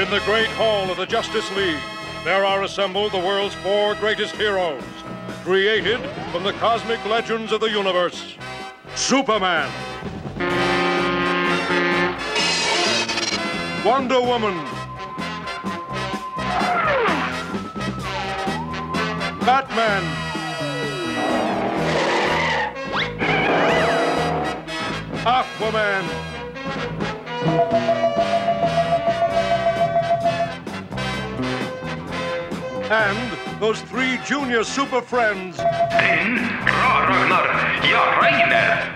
In the great hall of the Justice League, there are assembled the world's four greatest heroes, created from the cosmic legends of the universe. Superman. Wonder Woman. Batman. Aquaman. And those three junior super friends. Sten, Ra Ragnar ja Rainer.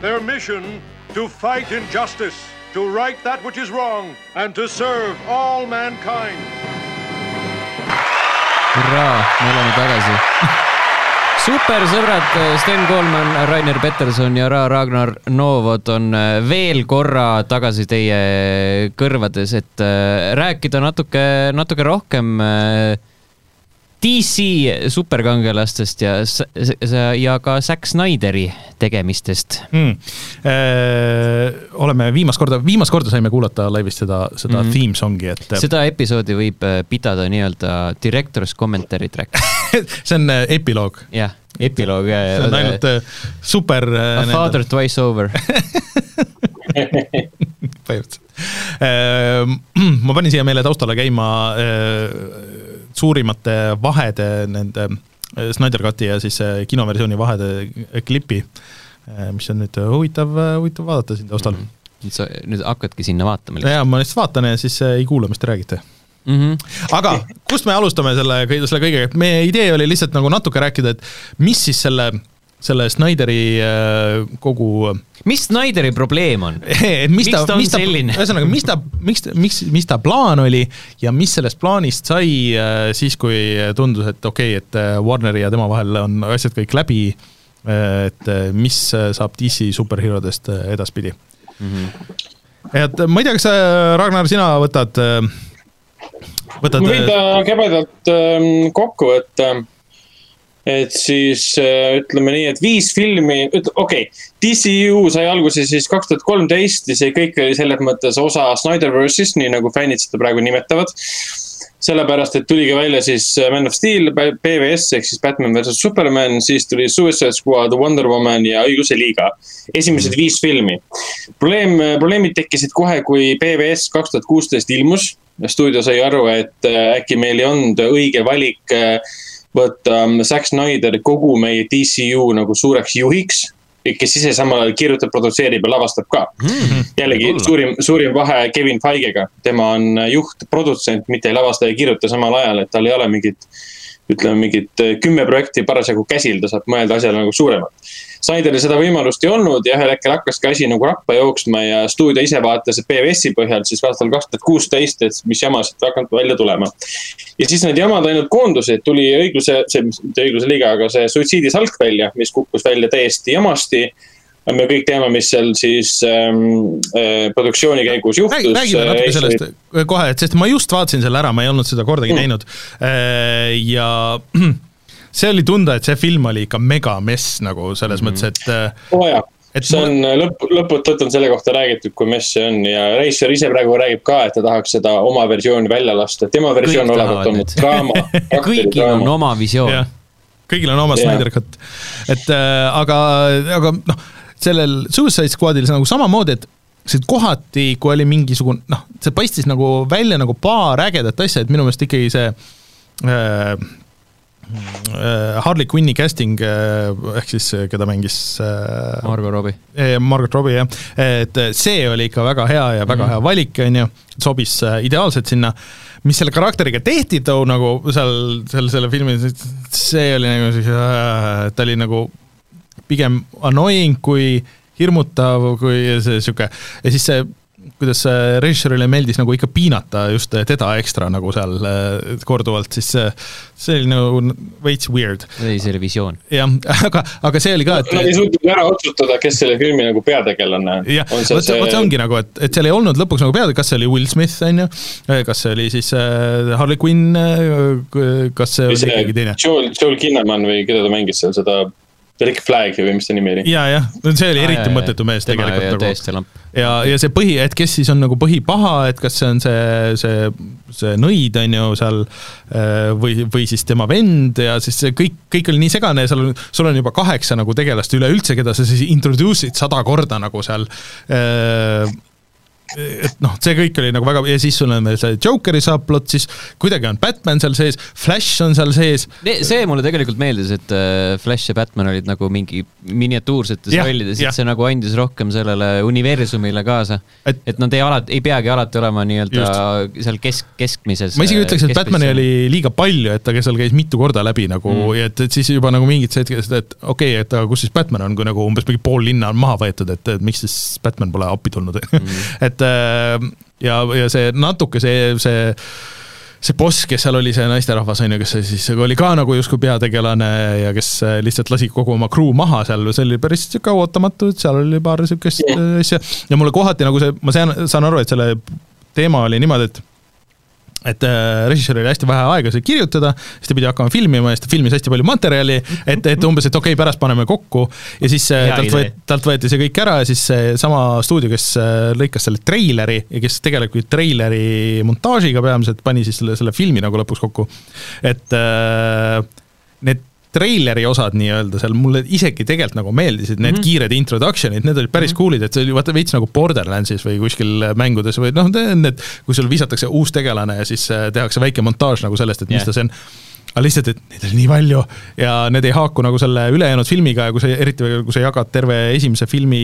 Their mission to fight injustice, to right that which is wrong, and to serve all mankind. hurraa, me oleme tagasi. super sõbrad, Sten Koolman, Rainer Peterson ja Ra Ragnar Novod on äh, veel korra tagasi teie kõrvades, et äh, rääkida natuke, natuke rohkem äh, DC superkangelastest ja, ja ka Zack Snyderi tegemistest mm.. oleme viimast korda, viimast korda saime kuulata laivist seda, seda mm theme song'i, et seda episoodi võib äh, pidada nii-öelda director's commentary track, see on äh, epiloog. jah, epiloog. see on ainult super. A father twice over. põhimõtteliselt. ma panin siia meile taustale käima suurimate vahede nende äh, Snyder Cuti ja siis äh, kinoversiooni vahede äh, klipi, mis on nüüd huvitav, huvitav vaadata siin taustal mm. nüüd sa nüüd hakkadki sinna vaatama -hmm. ja ma lihtsalt vaatan ja siis ei kuula, mis te räägite mm. -hmm. aga kust me alustame selle, selle kõigega, meie idee oli lihtsalt nagu natuke rääkida, et mis siis selle, selle Snyderi äh, kogu mis Snyderi probleem on? Miks ta, ta on mis ta, selline? ühesõnaga, mis ta, miks, miks, mis ta plaan oli ja mis sellest plaanist sai äh, siis, kui tundus, et okei okay,, et äh, Warneri ja tema vahel on asjad kõik läbi, et äh, mis äh, saab DC superherodest äh, edaspidi mm. -hmm. et ma ei tea, kas äh, Ragnar, sina võtad, võtad ma võin ta kebedalt ähm, kokku võtta. et siis äh, ütleme nii, et viis filmi, okei okay,, DCU sai alguse siis kaks tuhat kolmteist ja see kõik oli selles mõttes osa Snyderverse'ist, nii nagu fännid seda praegu nimetavad sellepärast, et tuligi välja siis Man of Steel, BVS ehk siis Batman versus Superman, siis tuli Suicide Squad, Wonder Woman ja Õiguse liiga. esimesed viis filmi. probleem, probleemid tekkisid kohe, kui BVS kaks tuhat kuusteist ilmus. stuudio sai aru, et äh, äkki meil ei olnud õige valik äh, võtta Zack Snyder kogu meie DCU nagu suureks juhiks kes ise samal ajal kirjutab, produtseerib ja lavastab ka mm.. jällegi Võib-olla. suurim, suurim vahe Kevin Feigega, tema on juht, produtsent, mitte ei lavasta ja kirjuta samal ajal, et tal ei ole mingit. Ütleme mingit äh, kümme projekti parasjagu käsil, ta saab mõelda asjale nagu suuremalt. Snyderil seda võimalust ei olnud ja ühel hetkel hakkaski asi nagu rappa jooksma ja stuudio ise vaatas, et BVS-i põhjal siis aastal kaks tuhat kuusteist, et mis jamasid hakanud välja tulema. ja siis need jamad ainult koondusid, tuli õigluse, see, mitte õigluse liiga, aga see suitsiidisalk välja, mis kukkus välja täiesti jamasti. Me kõik teame, mis seal siis ähm, äh, produktsiooni käigus juhtus. räägi, räägime natuke sellest kohe, et sest ma just vaatasin selle ära, ma ei olnud seda kordagi Mm. näinud. ja see oli tunda, et see film oli ikka megamess nagu selles mm mõttes, et äh, oo jaa, et see ma- on äh, lõpp, lõputult on selle kohta räägitud, kui mess see on ja reisijal ise praegu räägib ka, et ta tahaks seda oma versiooni välja lasta, tema versioon olevat olnud draama. kõigil on oma visioon jah, kõigil on oma Jah. Snyder cut, et äh, aga, aga noh, sellel Suicide Squadil see nagu samamoodi, et see kohati, kui oli mingisugune noh, see paistis nagu välja nagu paar ägedat asja, et minu meelest ikkagi see äh, äh, Harley Quinni casting äh, ehk siis äh, keda mängis äh, Margo Robbie. Eh, Margot Robbie jah, et see oli ikka väga hea ja väga mm. hea valik, on ju, sobis äh, ideaalselt sinna. mis selle karakteriga tehti too nagu seal, seal selle filmi, see oli nagu siuke, ta oli nagu pigem annoying kui hirmutav, kui see sihuke ja siis see kuidas see režissöörile meeldis nagu ikka piinata just teda ekstra nagu seal äh, korduvalt, siis see, see oli nagu veits weird. see oli visioon. jah, aga, aga see oli ka, et Nad ei suutnud ära otsustada, kes selle filmi nagu peategelane on. jah, vot see, vot see ongi nagu, et, et seal ei olnud lõpuks nagu peale, kas see oli Will Smith, on ju, kas see oli siis äh, Harley Quinn, kas see oli see keegi teine? Joel, Joel Kinnaman või keda ta mängis seal seda Rick Flag või mis ta nimi oli. ja, jah, see oli eriti jaa, mõttetu mees tema ja tegelikult nagu täiesti lamp. ja, ja see põhi, et kes siis on nagu põhipaha, et kas see on see, see, see nõid on ju seal äh, või, või siis tema vend ja siis see kõik, kõik oli nii segane ja seal on, sul on juba kaheksa nagu tegelast üleüldse, keda sa siis introduce'id sada korda nagu seal äh, et noh, see kõik oli nagu väga ja siis sul on veel see Jokeri subplot, siis kuidagi on Batman seal sees, Flash on seal sees, see mulle tegelikult meeldis, et äh, Flash ja Batman olid nagu mingi miniatuursetes rollides, et see nagu andis rohkem sellele universumile kaasa. Et- et nad ei alati, ei peagi alati olema nii-öelda seal kesk, keskmises. ma isegi ütleks, et Batman'i oli liiga palju, et ta seal käis mitu korda läbi nagu mm. ja et, et siis juba nagu mingid hetked, et okei okay,, et aga kus siis Batman on, kui nagu umbes mingi pool linna on maha võetud, et, et miks siis Batman pole appi tulnud mm. et äh, ja, ja see natuke see, see see boss, kes seal oli, see naisterahvas on ju, kes siis oli ka nagu justkui peategelane ja kes äh, lihtsalt lasi kogu oma crew maha seal, see oli päris sihuke ootamatu, et seal oli paar sihukest Jah. äh, asja ja mulle kohati nagu see, ma saan, saan aru, et selle teema oli niimoodi, et et äh, režissööril oli hästi vähe aega seda kirjutada, siis ta pidi hakkama filmima ja siis ta filmis hästi palju materjali, et, et umbes, et okei okay,, pärast paneme kokku ja siis äh, Hea talt võeti, talt võeti see kõik ära ja siis seesama stuudio, kes äh, lõikas selle treileri ja kes tegelikult treileri montaažiga peamiselt pani siis selle, selle filmi nagu lõpuks kokku. et need treileri osad nii-öelda seal mulle isegi tegelikult nagu meeldisid, need mm -hmm. kiired introduction'id, need olid päris mm -hmm. cool'id, et see oli vaata veits nagu Borderlandsis või kuskil mängudes või noh, need, kui sul visatakse uus tegelane ja siis äh, tehakse väike montaaž nagu sellest, et mis Jah. ta see on aga lihtsalt, et neid oli nii palju ja need ei haaku nagu selle ülejäänud filmiga ja kui sa, eriti kui sa jagad terve esimese filmi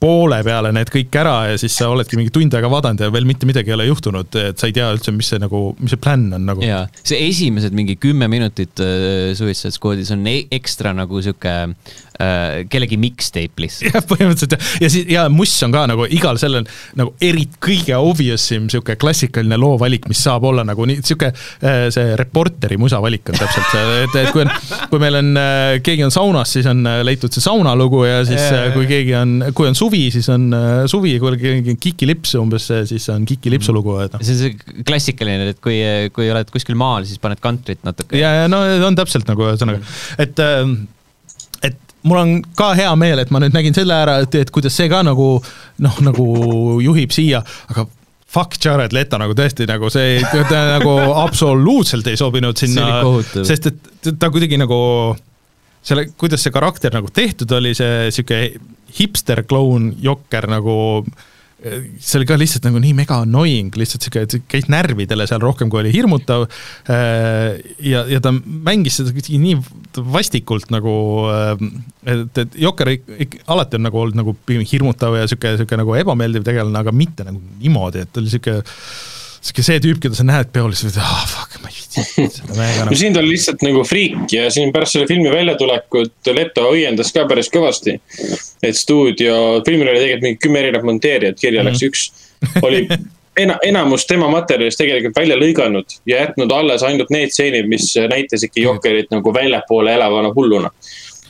poole peale need kõik ära ja siis sa oledki mingi tund aega vaadanud ja veel mitte midagi ei ole juhtunud, et sa ei tea üldse, mis see nagu, mis see plaan on nagu. jaa, see esimesed mingi kümme minutit äh, Suicide Squadis on e ekstra nagu sihuke äh, kellegi mixtape lihtsalt. jah, põhimõtteliselt ja, ja siis ja Muss on ka nagu igal sellel nagu eri, kõige obvious im sihuke klassikaline loovalik, mis saab olla nagu nii sihuke äh, see reporteri musavalik on täpselt see, et, et kui on, kui meil on, keegi on saunas, siis on äh, leitud see saunalugu ja siis äh, jaa, kui keegi on, kui on suvi, siis on äh, suvi, kui keegi on kikilips umbes, siis on kikilipsu lugu, et noh. see on see klassikaline, et kui, kui oled kuskil maal, siis paned kantrit natuke. ja, ja no on täpselt nagu ühesõnaga, et et mul on ka hea meel, et ma nüüd nägin selle ära, et, et kuidas see ka nagu noh, nagu juhib siia, aga fuck Jared Leto nagu tõesti nagu see ta nagu absoluutselt ei sobinud sinna sest et ta kuidagi nagu selle, kuidas see karakter nagu tehtud oli, see sihuke hipster kloun jokker nagu see oli ka lihtsalt nagu nii mega annoying, lihtsalt sihuke, käis närvidele seal rohkem, kui oli hirmutav. ja, ja ta mängis seda nii vastikult nagu, et, et Jokker alati on nagu olnud nagu pigem hirmutav ja sihuke, sihuke nagu ebameeldiv tegelane, aga mitte nagu niimoodi, et ta oli sihuke sihuke see tüüp, keda sa näed peol, siis ah fuck, ma ei viitsi seda mehega nagu. siin ta oli lihtsalt nagu friik ja siin pärast selle filmi väljatulekut Leto õiendas ka päris kõvasti. et stuudio, filmil oli tegelikult mingi kümme erinevat monteerijat, kirja läks Mhm. üks. oli ena-, enamus tema materjalist tegelikult välja lõiganud ja jätnud alles ainult need stseenid, mis näitasidki Jokerit nagu väljapoole elavana hulluna.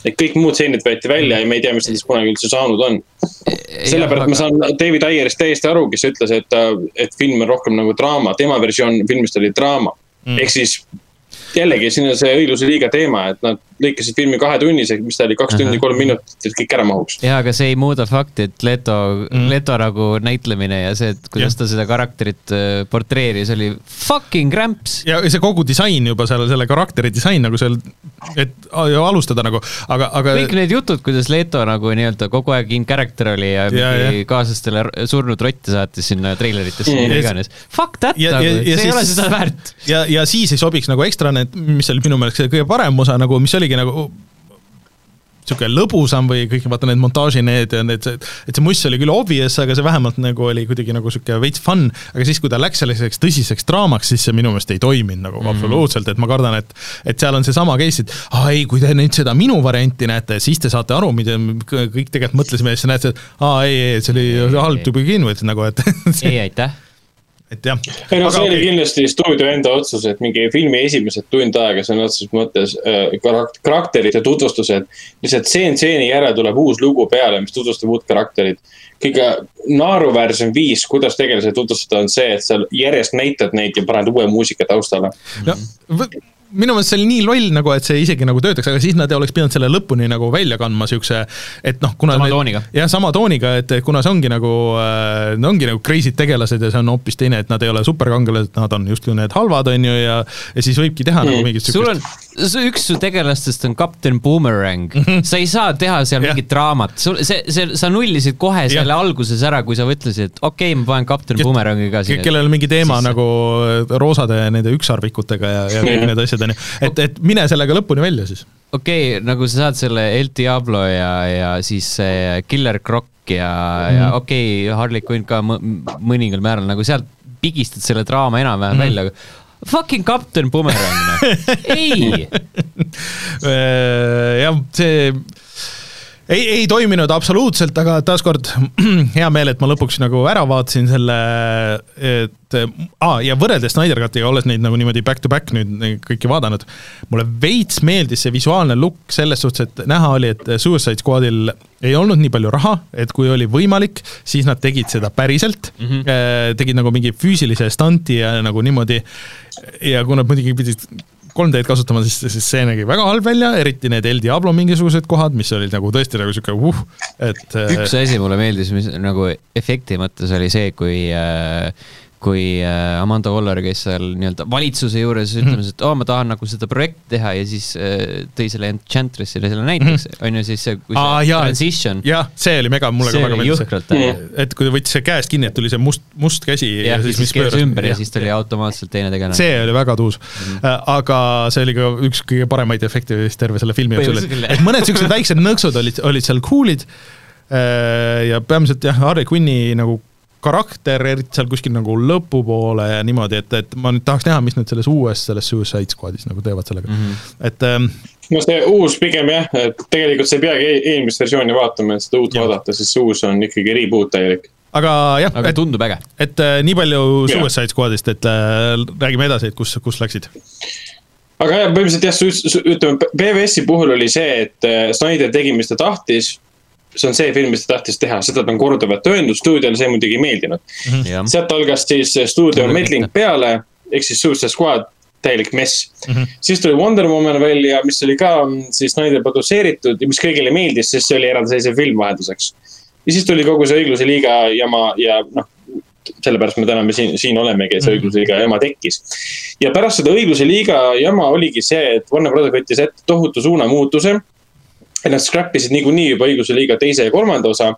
Et kõik muud stseenid võeti välja ja me ei tea, mis nendest kunagi üldse saanud on. sellepärast ma saan David Ayerist täiesti aru, kes ütles, et, et film on rohkem nagu draama, tema versioon filmist oli draama mm.. ehk siis jällegi siin on see õigluse liiga teema, et nad lõikasid filmi kahetunniseks, mis ta oli, kaks tundi, kolm minutit, et kõik ära mahuks. jaa, aga see ei muuda fakti, et Leto mm. Leto nagu näitlemine ja see, et kuidas Jah. ta seda karakterit äh, portreeris, oli fucking rämps. ja see kogu disain juba seal, selle karakteri disain nagu seal, et alustada nagu, aga, aga kõik need jutud, kuidas Leto nagu nii-öelda kogu aeg in character oli ja, Ja, ja mingi ja. kaaslastele surnud rotte saatis sinna treileritesse mida Ja- iganes. Fuck that ja- nagu, ja- ja see ei ole siis- seda väärt. ja, ja siis ei sobiks nagu ekstra need, mis oli minu meelest see kõige parem osa nagu, mis oligi nagu sihuke lõbusam või kõik vaata need montaaži need ja need, et see muss oli küll obvious, aga see vähemalt nagu oli kuidagi nagu sihuke veits fun, aga siis, kui ta läks selliseks tõsiseks draamaks, siis see minu meelest ei toiminud nagu mm. absoluutselt, et ma kardan, et et seal on seesama case, et aa ei, kui te nüüd seda minu varianti näete, siis te saate aru, mida kõik tegelikult mõtlesime ja siis näete, et aa ei, ei, see oli halb to begin with nagu, et ei, aitäh. Et jah. ei no see oli kindlasti stuudio enda otsus, et mingi filmi esimesed tund aega sõna otseses mõttes äh, karak- karakterite tutvustused. lihtsalt stseen stseeni järel tuleb uus lugu peale, mis tutvustab uut karakterit. kõige naeruväärsem viis, kuidas tegelasi tutvustada, on see, et sa järjest näitad neid ja paned uue muusika taustale. no minu meelest see oli nii loll nagu, et see isegi nagu töötaks, aga siis nad oleks pidanud selle lõpuni nagu välja kandma siukse, et noh, kuna Sama need- tooniga. jah, sama tooniga, et kuna see ongi nagu äh,, ongi nagu crazy'd tegelased ja see on hoopis teine, et nad ei ole superkangelased, nad on justkui need halvad, on ju, ja ja siis võibki teha mm. nagu mingit sul on, üks su tegelastest on kapten Boomerang, sa ei saa teha seal Jah. mingit draamat, sul see, see, sa nullisid kohe selle alguses ära, kui sa mõtlesid, et okei okay,, ma panen kapten Ja- Boomerangi ka siia. kellel on mingi teema sisse. nagu roosade nende ükssarvikutega ja, ja kõik need asjad on ju, et, et mine sellega lõpuni välja siis. okei okay,, nagu sa saad selle El Diablo ja, ja siis see Killer Croc ja mm, -hmm. ja okei okay,, Harley Quinn ka mõ- mõningal määral nagu sealt pigistad selle draama enam-vähem mm -hmm. välja. Fucking kapten Boomerang, noh. ei, Äh, jah, see ei, ei toiminud absoluutselt, aga taaskord hea meel, et ma lõpuks nagu ära vaatasin selle, et aa, ja võrreldes Snyder Cutiga, olles neid nagu niimoodi back to back nüüd kõiki vaadanud, mulle veits meeldis see visuaalne look selles suhtes, et näha oli, et Suicide Squadil ei olnud nii palju raha, et kui oli võimalik, siis nad tegid seda päriselt mm, -hmm. tegid nagu mingi füüsilise stunti ja nagu niimoodi ja kui nad muidugi pidid 3D-d kasutama, siis, siis see nägi väga halb välja, eriti need El Diablo mingisugused kohad, mis olid nagu tõesti nagu sihuke uh, et üks asi mulle meeldis, mis nagu efekti mõttes oli see, kui äh, kui äh, Amanda Waller käis seal nii-öelda valitsuse juures ütlemas, et oo, ma tahan nagu seda projekti teha ja siis äh, tõi selle Enchantressile selle näiteks, on ju siis see, kui see Aa, jaa. transition, jah, see oli mega, mulle ka väga meeldis et kui ta võttis see käest kinni, et tuli see must, must käsi jah, ja siis keeras ümber ja siis tuli automaatselt teine tegelane. see oli väga tuus mm, Mhm. -hmm. aga see oli ka üks kõige paremaid efekte vist terve selle filmi jooksul, et mõned siuksed väiksed nõksud olid, olid seal cool'id. ja peamiselt jah, Harley Quinni nagu karakter, eriti seal kuskil nagu lõpupoole ja niimoodi, et, et ma nüüd tahaks näha, mis nad selles uues, selles Suicide Squadis nagu teevad sellega mm. -hmm. et ähm, no see uus pigem jah, et tegelikult sa ei peagi e- eelmist versiooni vaatama, et seda uut Jah. vaadata, sest see uus on ikkagi reboot täielik. aga jah, aga et, tundub äge. et äh, nii palju. Suicide Squadist, et äh, räägime edasi, et kus, kus läksid. aga jah, põhimõtteliselt jah ütleme, BVS-i puhul oli see, et äh, Snyder tegi, mis ta tahtis. See on see film, mis ta tahtis teha, seda ta on korduvalt öelnud, stuudiole see muidugi ei meeldinud. jah, sealt algas siis stuudio mitte. peale, ehk siis Suicide Squad, täielik mess mm. Mhm. -hmm. siis tuli Wonder Woman välja, mis oli ka mm, siis Snyder produtseeritud ja mis kõigile meeldis, sest see oli eraldiseisev film vahelduseks. ja siis tuli kogu see õigluse liiga jama ja noh, sellepärast me täna me siin, siin olemegi, et see õigluse liiga jama tekkis. ja pärast seda õigluse liiga jama oligi see, et Warner Brothers võttis ette tohutu suunamuutuse. Et nad scrap isid niikuinii juba õigluse liiga teise ja kolmanda osa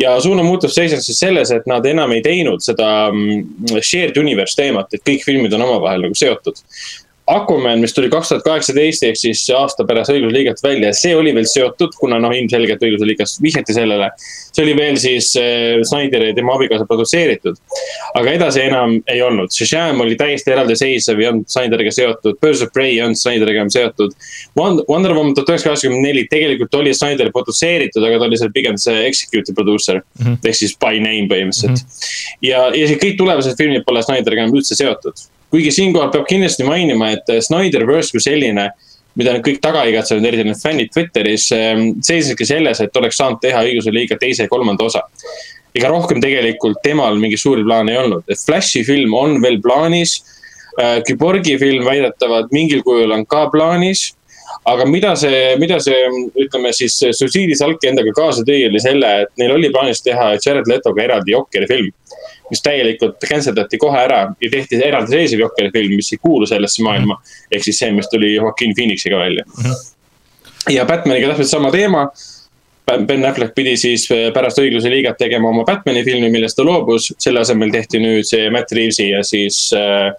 ja suunamuutus seisnes siis selles, et nad enam ei teinud seda mm, shared universe teemat, et kõik filmid on omavahel nagu seotud. Aquaman, mis tuli kaks tuhat kaheksateist ehk siis aasta pärast õigusliigat välja, see oli veel seotud, kuna noh, ilmselgelt õigusliigas vihjati sellele. see oli veel siis äh, Snyderi ja tema abikaasa produtseeritud. aga edasi enam ei olnud, Shazam oli täiesti eraldiseisev, ei olnud Snyderiga seotud, Birds of Prey ei olnud Snyderiga seotud. Wonder Woman tuhat üheksasada kaheksakümmend neli tegelikult oli Snyderi produtseeritud, aga ta oli seal pigem see executive producer mm -hmm. ehk siis by name põhimõtteliselt mm. -hmm. ja, ja see kõik tulevased filmid pole Snyderiga enam üldse seotud. Kuigi siinkohal peab kindlasti mainima, et Snyderverse kui selline, mida nüüd kõik taga igatsevad, eriti need fännid Twitteris, seisneski selles, et oleks saanud teha õiguse liiga teise ja kolmanda osa ega rohkem tegelikult temal mingeid suuri plaane ei olnud, et Flashi film on veel plaanis. Küborgi film väidetavalt mingil kujul on ka plaanis. aga mida see, mida see, ütleme siis Suicide Salk endaga kaasa tõi, oli selle, et neil oli plaanis teha Jared Letoga eraldi Jokeri film. Mis täielikult cancel dati kohe ära ja tehti eraldiseisev Jokeri film, mis ei kuulu sellesse maailma. ehk siis see, mis tuli Joaquin Phoenixiga välja. ja Batmaniga täpselt sama teema Ben Affleck pidi siis pärast õigluse liigat tegema oma Batman'i filmi, millest ta loobus, selle asemel tehti nüüd see Matt Reavesi ja siis äh,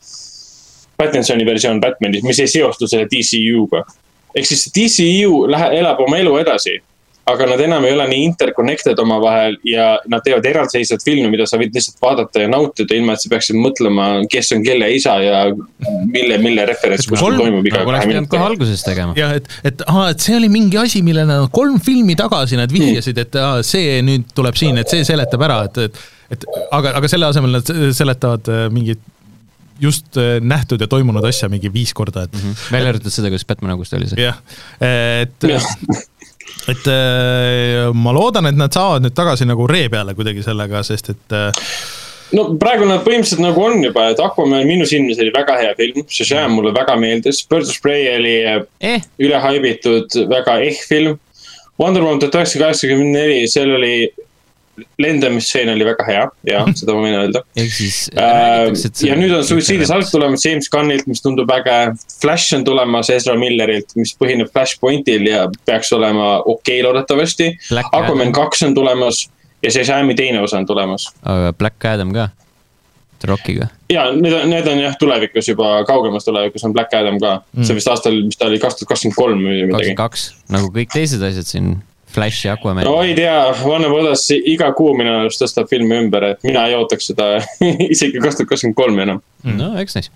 Pattinsoni versioon Batman'ist, mis ei seostu selle DCU-ga. ehk siis DCU läheb, elab oma elu edasi, aga nad enam ei ole nii interconnected omavahel ja nad teevad eraldiseisvat filmi, mida sa võid lihtsalt vaadata ja nautida, ilma et sa peaksid mõtlema, kes on kelle isa ja mille, mille referents kuskil toimub iga oleks pidanud kohe alguses tegema. jah, et, et aa, et see oli mingi asi, millele nad kolm filmi tagasi nad vihjasid, et aa, see nüüd tuleb siin, et see seletab ära, et, et et aga, aga selle asemel nad seletavad äh, mingit just äh, nähtud ja toimunud asja mingi viis korda, et välja arvatud seda, kuidas Batman august oli see. jah, et Jah. Et äh, ma loodan, et nad saavad nüüd tagasi nagu ree peale kuidagi sellega, sest et äh, no praegu nad põhimõtteliselt nagu on juba, et Aquaman minu silmis oli väga hea film, Shazam mulle väga meeldis, Birds of Prey oli eh, üle haibitud, väga ehk film. Wonder Woman tuhat üheksasada kaheksakümmend neli, seal oli lendamisstseen oli väga hea ja seda ma võin öelda. ehk siis Äh, ja nüüd on Suicide Salk tulemas James Gunnilt, mis tundub äge. Flash on tulemas Ezra Millerilt, mis põhineb Flashpointil ja peaks olema okei okay, loodetavasti. Aquaman kaks on tulemas ja Shazami teine osa on tulemas. aga Black Adam ka, Rockiga. ja need on, need on jah, tulevikus juba kaugemas tulevikus on Black Adam ka mm.. see vist aastal, mis ta oli, kaks tuhat kakskümmend kolm või midagi kakskümmend. kaks, nagu kõik teised asjad siin, Flash ja Aquaman no ei tea, Warner Brothers iga kuu minu arust tõstab filmi ümber, et mina ei ootaks seda isegi kaks tuhat kakskümmend kolm enam. no eks näis.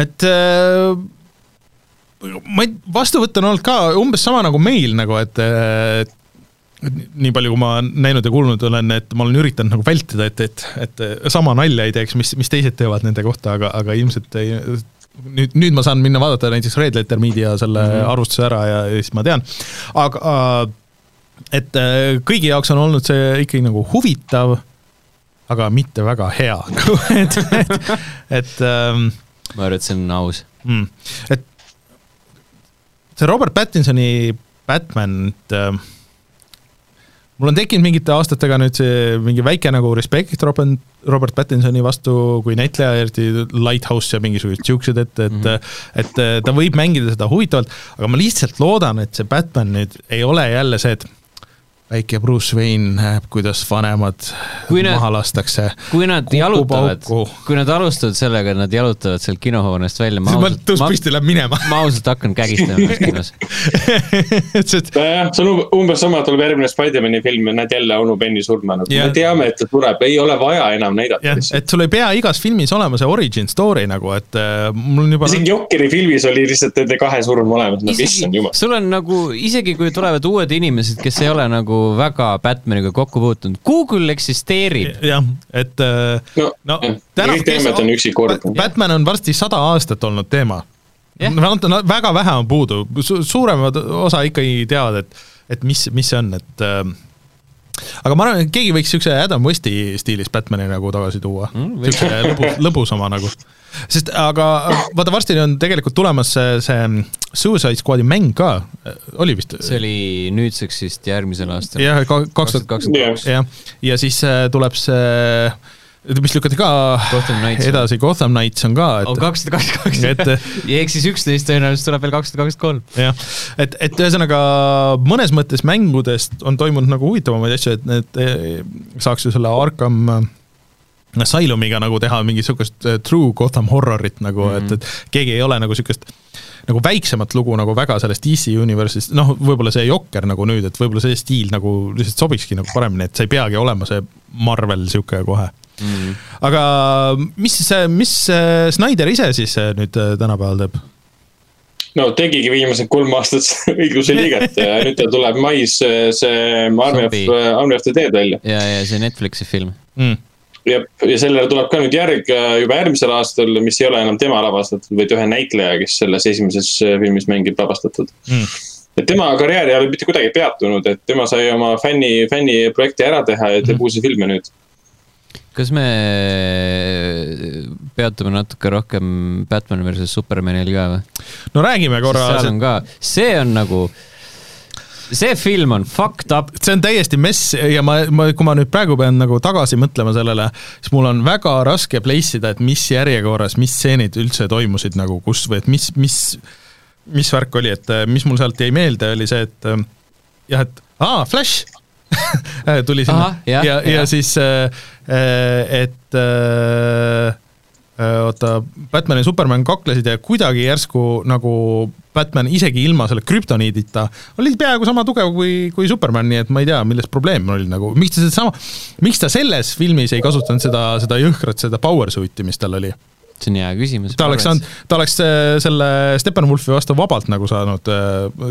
et äh, ma ei, vastuvõtt on olnud ka umbes sama nagu meil nagu, et äh, et nii palju, kui ma näinud ja kuulnud olen, et ma olen üritanud nagu vältida, et, et, et sama nalja ei teeks, mis, mis teised teevad nende kohta, aga, aga ilmselt ei nüüd, nüüd ma saan minna vaadata näiteks Red Letter Media selle mm -hmm. arvustuse ära ja, siis ma tean, aga äh, et äh, kõigi jaoks on olnud see ikkagi nagu huvitav, aga mitte väga hea et, et, et ähm, ma arvan, et see on aus. mm.. et see Robert Pattinsoni Batman, äh, mul on tekkinud mingite aastatega nüüd see mingi väike nagu respekt Robert, Robert Pattinsoni vastu kui näitleja, eriti Lighthouse ja mingisugused siuksed, et, et mm, -hmm. et ta võib mängida seda huvitavalt, aga ma lihtsalt loodan, et see Batman nüüd ei ole jälle see, et väike Bruce Wayne näeb, kuidas vanemad Kui kui nad- maha lastakse. kui nad jalutavad kui nad alustavad sellega, et nad jalutavad sealt kinohoonest välja, ma ausalt, tõus ma, püsti läheb minema. ma ausalt hakkan kägistama ennast kinos. et see, on um- umbes sama, tuleb järgmine Spider-man'i film ja näed jälle onu Benny surma nagu Jah. me teame, et ta sureb, ei ole vaja enam näidata jah, lihtsalt. et sul ei pea igas filmis olema see origin story nagu, et äh, mul on juba isegi Jokeri filmis oli lihtsalt nende kahe surm olemas, nagu issand jumal. sul on nagu, isegi kui tulevad uued inimesed, kes ei ole nagu väga Batmaniga kokku puutunud, Google eksisteerib. jah, et äh, no, no täna- et on üksi kord. Batman on varsti sada aastat olnud teema yeah.. väga vähe on puudu Su, suuremad osa ikkagi teavad, et, et mis, mis see on, et äh, aga ma arvan, et keegi võiks siukse Adam Westi stiilis Batman'i nagu tagasi tuua Mm, mm,, siukse lõbu, lõbusama nagu. sest aga vaata, varsti on tegelikult tulemas see, see Suicide Squad'i mäng ka, oli vist? see oli nüüdseks vist järgmisel aastal. jah, kaks tuhat kakskümmend kaks. jah, ja siis äh, tuleb see, mis lükati ka Gotham edasi, Gotham Knights on ka, kakssada kakskümmend kaks. ehk siis üksteist tõenäoliselt tuleb veel kakssada kakskümmend kolm. jah, et, et ühesõnaga mõnes mõttes mängudest on toimunud nagu huvitavamaid asju, et need eh, saaks ju selle Arkham äh, Asylumiga nagu teha mingisugust äh, true Gotham horrorit nagu mm, -hmm. et, et keegi ei ole nagu niisugust nagu väiksemat lugu nagu väga sellest DC Universe'ist, noh, võib-olla see Jokker nagu nüüd, et võib-olla see stiil nagu lihtsalt sobikski nagu paremini, et sa ei peagi olema see Marvel niisugune kohe mm.. aga mis, mis Snyder ise siis äh, nüüd äh, tänapäeval teeb? no tegigi viimased kolm aastat õigluse liiget ja nüüd tal tuleb mais see see Army of Army of the Dead välja. ja, ja see Netflixi film. Mm. ja, ja sellele tuleb ka nüüd järg juba järgmisel aastal, mis ei ole enam tema lavastatud, vaid ühe näitleja, kes selles esimeses filmis mängib lavastatud Mm. et tema karjäär ei ole mitte kuidagi peatunud, et tema sai oma fänni, fänniprojekti ära teha ja teeb uusi filme nüüd. Kas me peatume natuke rohkem Batman versus Supermanil ka või? no räägime korra, seal on ka, see on nagu, see film on fucked up. see on täiesti mess ja ma, ma, kui ma nüüd praegu pean nagu tagasi mõtlema sellele, siis mul on väga raske place ida, et mis järjekorras, mis stseenid üldse toimusid nagu kus või et mis, mis, mis värk oli, et äh, mis mul sealt jäi meelde, oli see, et äh, jah, et aa, Flash tuli sinna ja, ja jah. siis, et äh, äh, oota, Batman ja Superman kaklesid ja kuidagi järsku nagu Batman isegi ilma selle krüptoniidita oli peaaegu sama tugev kui, kui Superman, nii et ma ei tea, milles probleem oli nagu, miks ta sedasama, miks ta selles filmis ei kasutanud seda, seda jõhkrat, seda power suit'i, mis tal oli? See on hea küsimus. ta oleks saanud, ta oleks äh, selle Steppenwolfi vastu vabalt nagu saanud,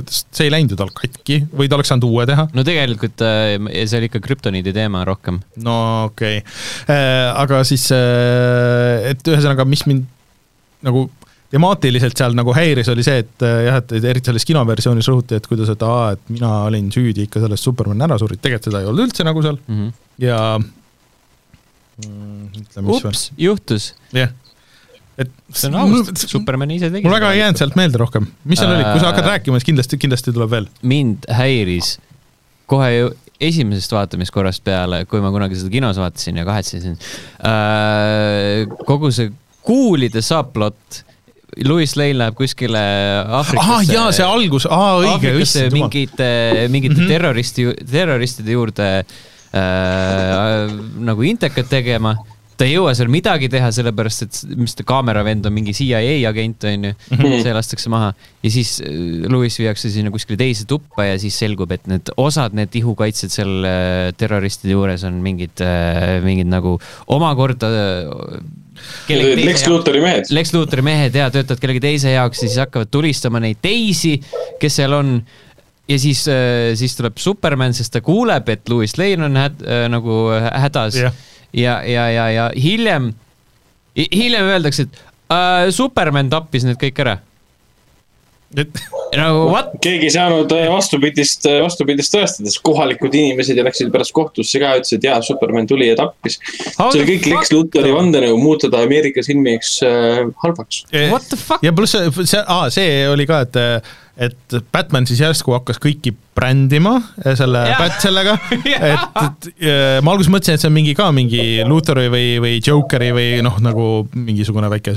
see ei läinud ju tal katki või ta oleks saanud uue teha no tegelikult äh, see oli ikka krüptoniidi teema rohkem. no okei okay., aga siis, et ühesõnaga, mis mind nagu temaatiliselt seal nagu häiris, oli see, et äh, jah, et eriti selles kinoversioonis rõhuti, et kuidas, et aa, et mina olin süüdi ikka selles Superman ära suri, tegelikult seda ei olnud üldse nagu seal Mm -hmm. ja ütle, mis veel, ups, juhtus. jah. Et see on aus, Superman ise tegi mul väga ei jäänud sealt meelde rohkem, mis seal oli, kui sa hakkad Äh, rääkima, siis kindlasti, kindlasti tuleb veel. mind häiris kohe ju esimesest vaatamiskorrast peale, kui ma kunagi seda kinos vaatasin ja kahetsesin äh,. kogu see kuulide subplot, Louis Lane läheb kuskile Aafrikasse. aa jaa, see algus, aa õige, issand jumal. mingite, mingite mm. -hmm. terroristi, terroristide juurde äh, nagu intekat tegema. Ta ei jõua seal midagi teha, sellepärast et mis ta kaameravend on mingi CIA agent onju, Mhm. see lastakse maha ja siis äh, Louis viiakse sinna kuskile teise tuppa ja siis selgub, et need osad, need ihukaitsjad seal äh, terroristide juures on mingid, mingid nagu omakorda äh, Lex Luthori mehed. Lex Luthori mehed ja töötavad kellegi teise jaoks ja siis hakkavad tulistama neid teisi, kes seal on. ja siis, siis tuleb Superman, sest ta kuuleb, et Louis Lane on häd, äh, nagu hädas Jah. ja, ja, ja, ja hiljem, hiljem öeldakse, et äh, Superman tappis need kõik ära. nagu what? keegi ei saanud äh, vastupidist, vastupidist tõestada, sest kohalikud inimesed ja läksid pärast kohtusse ka, ütlesid, jaa, Superman tuli ja tappis. See kõik Lex fuck, Luthori though? vandenõu muutuda Ameerika silmiks äh, halvaks. What the fuck? ja pluss see, see, aa, see oli ka, et, et Batman siis järsku hakkas kõiki brändima eh, selle Jah. Bat sellega, Jah. et, et ma alguses mõtlesin, et see on mingi ka mingi Luthori või, või Jokeri või noh, nagu mingisugune väike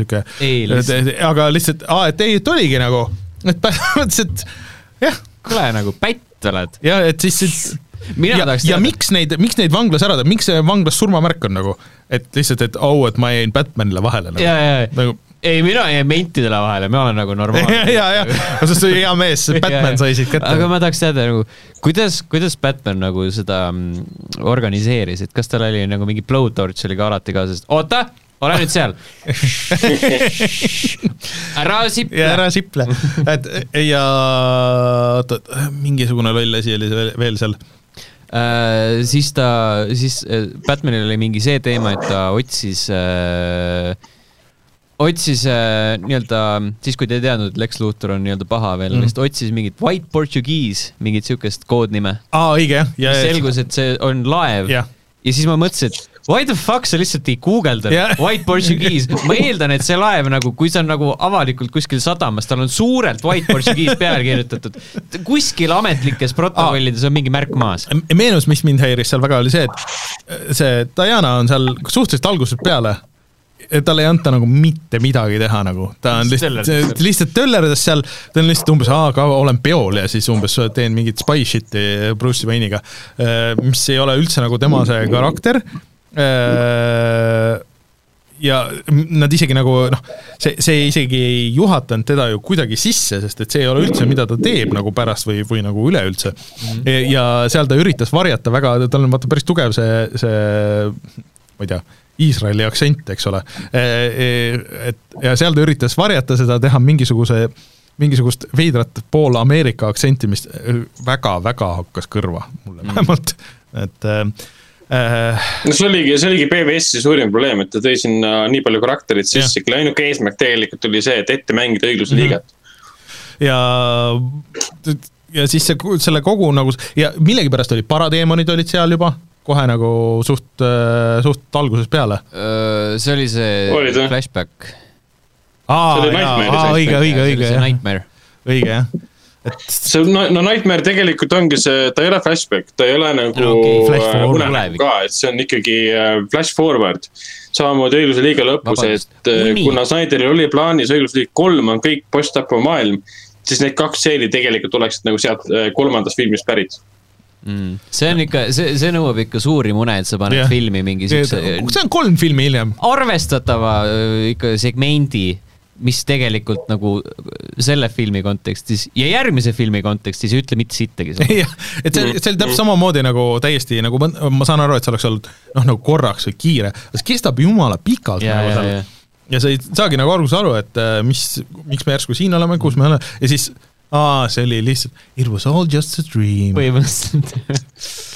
lihtsalt- aga lihtsalt, aa, et ei, et oligi nagu, et Batman mõtles, et jah, kuule nagu pätt oled. ja et siis, et mina ja, tahaks ja miks neid, miks neid vanglas ära teha, miks see vanglas surmamärk on nagu, et lihtsalt, et au oh,, et ma jäin Batmanile vahele nagu, nagu ei, mina jäin mentidele vahele, ma olen nagu ja, normaalne. ja, ja, sest see hea mees, Batman sai siit kätte. aga ma tahaks teada nagu, kuidas, kuidas Batman nagu seda mm, organiseeris, et kas tal oli nagu mingi blowtorch oli ka alati kaasas, oota, ole nüüd seal. ära ja siple. ära siple, et ja oota, mingisugune loll asi oli veel, veel seal. Äh, siis ta, siis äh, Batmanil oli mingi see teema, et ta otsis äh, otsis äh, nii-öelda, siis kui te ei teadnud, et Lex Luthor on nii-öelda paha veel mm, ta otsis mingit White Portuguese, mingit siukest koodnime. aa, õige jah, ja, selgus, et see on laev jah, ja siis ma mõtlesin, et why the fuck sa lihtsalt ei guugeldanud Jah. White Portuguese, ma eeldan, et see laev nagu, kui see on nagu avalikult kuskil sadamas, tal on suurelt White Portuguese peale kirjutatud. kuskil ametlikes protokollides on mingi märk maas. meenus, mis mind häiris seal väga, oli see, et see Diana on seal suhteliselt algusest peale talle ei anta nagu mitte midagi teha nagu, ta on lihtsalt lihtsalt töllerdas seal, ta on lihtsalt umbes, aa, aga olen peol ja siis umbes teen mingit spy shit'i Bruce Wayne'iga, mis ei ole üldse nagu tema see karakter ja nad isegi nagu noh, see, see isegi ei juhatanud teda ju kuidagi sisse, sest et see ei ole üldse, mida ta teeb nagu pärast või, või nagu üleüldse mm. -hmm. ja seal ta üritas varjata väga, tal on vaata päris tugev see, see ma ei tea, Iisraeli aktsent, eks ole. et ja seal ta üritas varjata seda, teha mingisuguse, mingisugust veidrat pool Ameerika aktsenti, mis väga-väga hakkas kõrva mulle vähemalt, et äh, no see oligi, see oligi PBS-i suurim probleem, et ta tõi sinna nii palju karakterit sisse, kelle ainuke eesmärk tegelikult oli see, et ette mängida õigluse liiget. ja ja siis see, selle kogu nagu ja millegipärast oli paradeemonid olid seal juba kohe nagu suht, suht algusest peale. see oli see Olid flashback, aa õige, õige, õige see jah, Nightmare. õige jah. et see no, no Nightmare tegelikult ongi see, ta ei ole flashback, ta ei ole nagu No flash äh, unenägu ka, et see on ikkagi äh, flash forward. samamoodi õigluse liiga lõpus, et äh, uni. kuna Snyderil oli plaanis õigluse liig kolm on kõik post-apo maailm, siis need kaks stseeni tegelikult oleksid nagu sealt äh, kolmandast filmist pärit. Mm. see on ikka, see, see nõuab ikka suuri mune, et sa paned Jah. filmi mingi siukse see on kolm filmi hiljem. arvestatava öö, ikka segmendi, mis tegelikult nagu selle filmi kontekstis ja järgmise filmi kontekstis ei ütle mitte sittagi jah, et see, see oli täpselt samamoodi nagu täiesti nagu ma, saan aru, et see oleks olnud noh, nagu korraks või kiire, see kestab jumala pikalt ja, nagu seal ja. ja sa ei saagi nagu alguses aru, et äh, mis, miks me järsku siin oleme, kus me oleme ja siis aa, see oli lihtsalt It was all just a dream. põhimõtteliselt.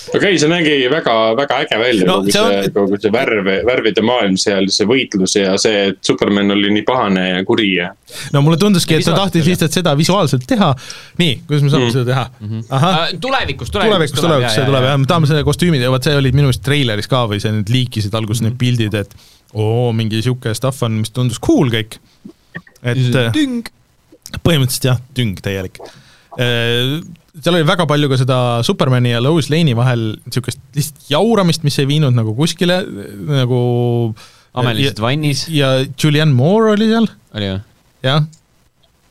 okei okay,, see nägi väga, väga äge välja No kogu see on- see, kogu see värv, värvide maailm seal, see võitlus ja see, et Superman oli nii pahane ja kuri ja. no mulle tunduski, et ta tahtis oli. lihtsalt seda visuaalselt teha. nii, kuidas me saame Mm. seda teha? ahah, tulevikus, tulevikus, tulevikus see tuleb jah, me tahame selle kostüümid ja vot see olid minu meelest treileris ka või see nüüd liikisid alguses Mhm. need pildid, et oo, mingi sihuke stuff on, mis tundus cool kõik. et tüng. Põhimõtteliselt jah, tüng täielik. seal oli väga palju ka seda Supermani ja Lois Lane'i vahel niisugust lihtsalt jauramist, mis ei viinud nagu kuskile nagu ameliselt vannis ja Julianne Moore oli seal, oli ju, jah,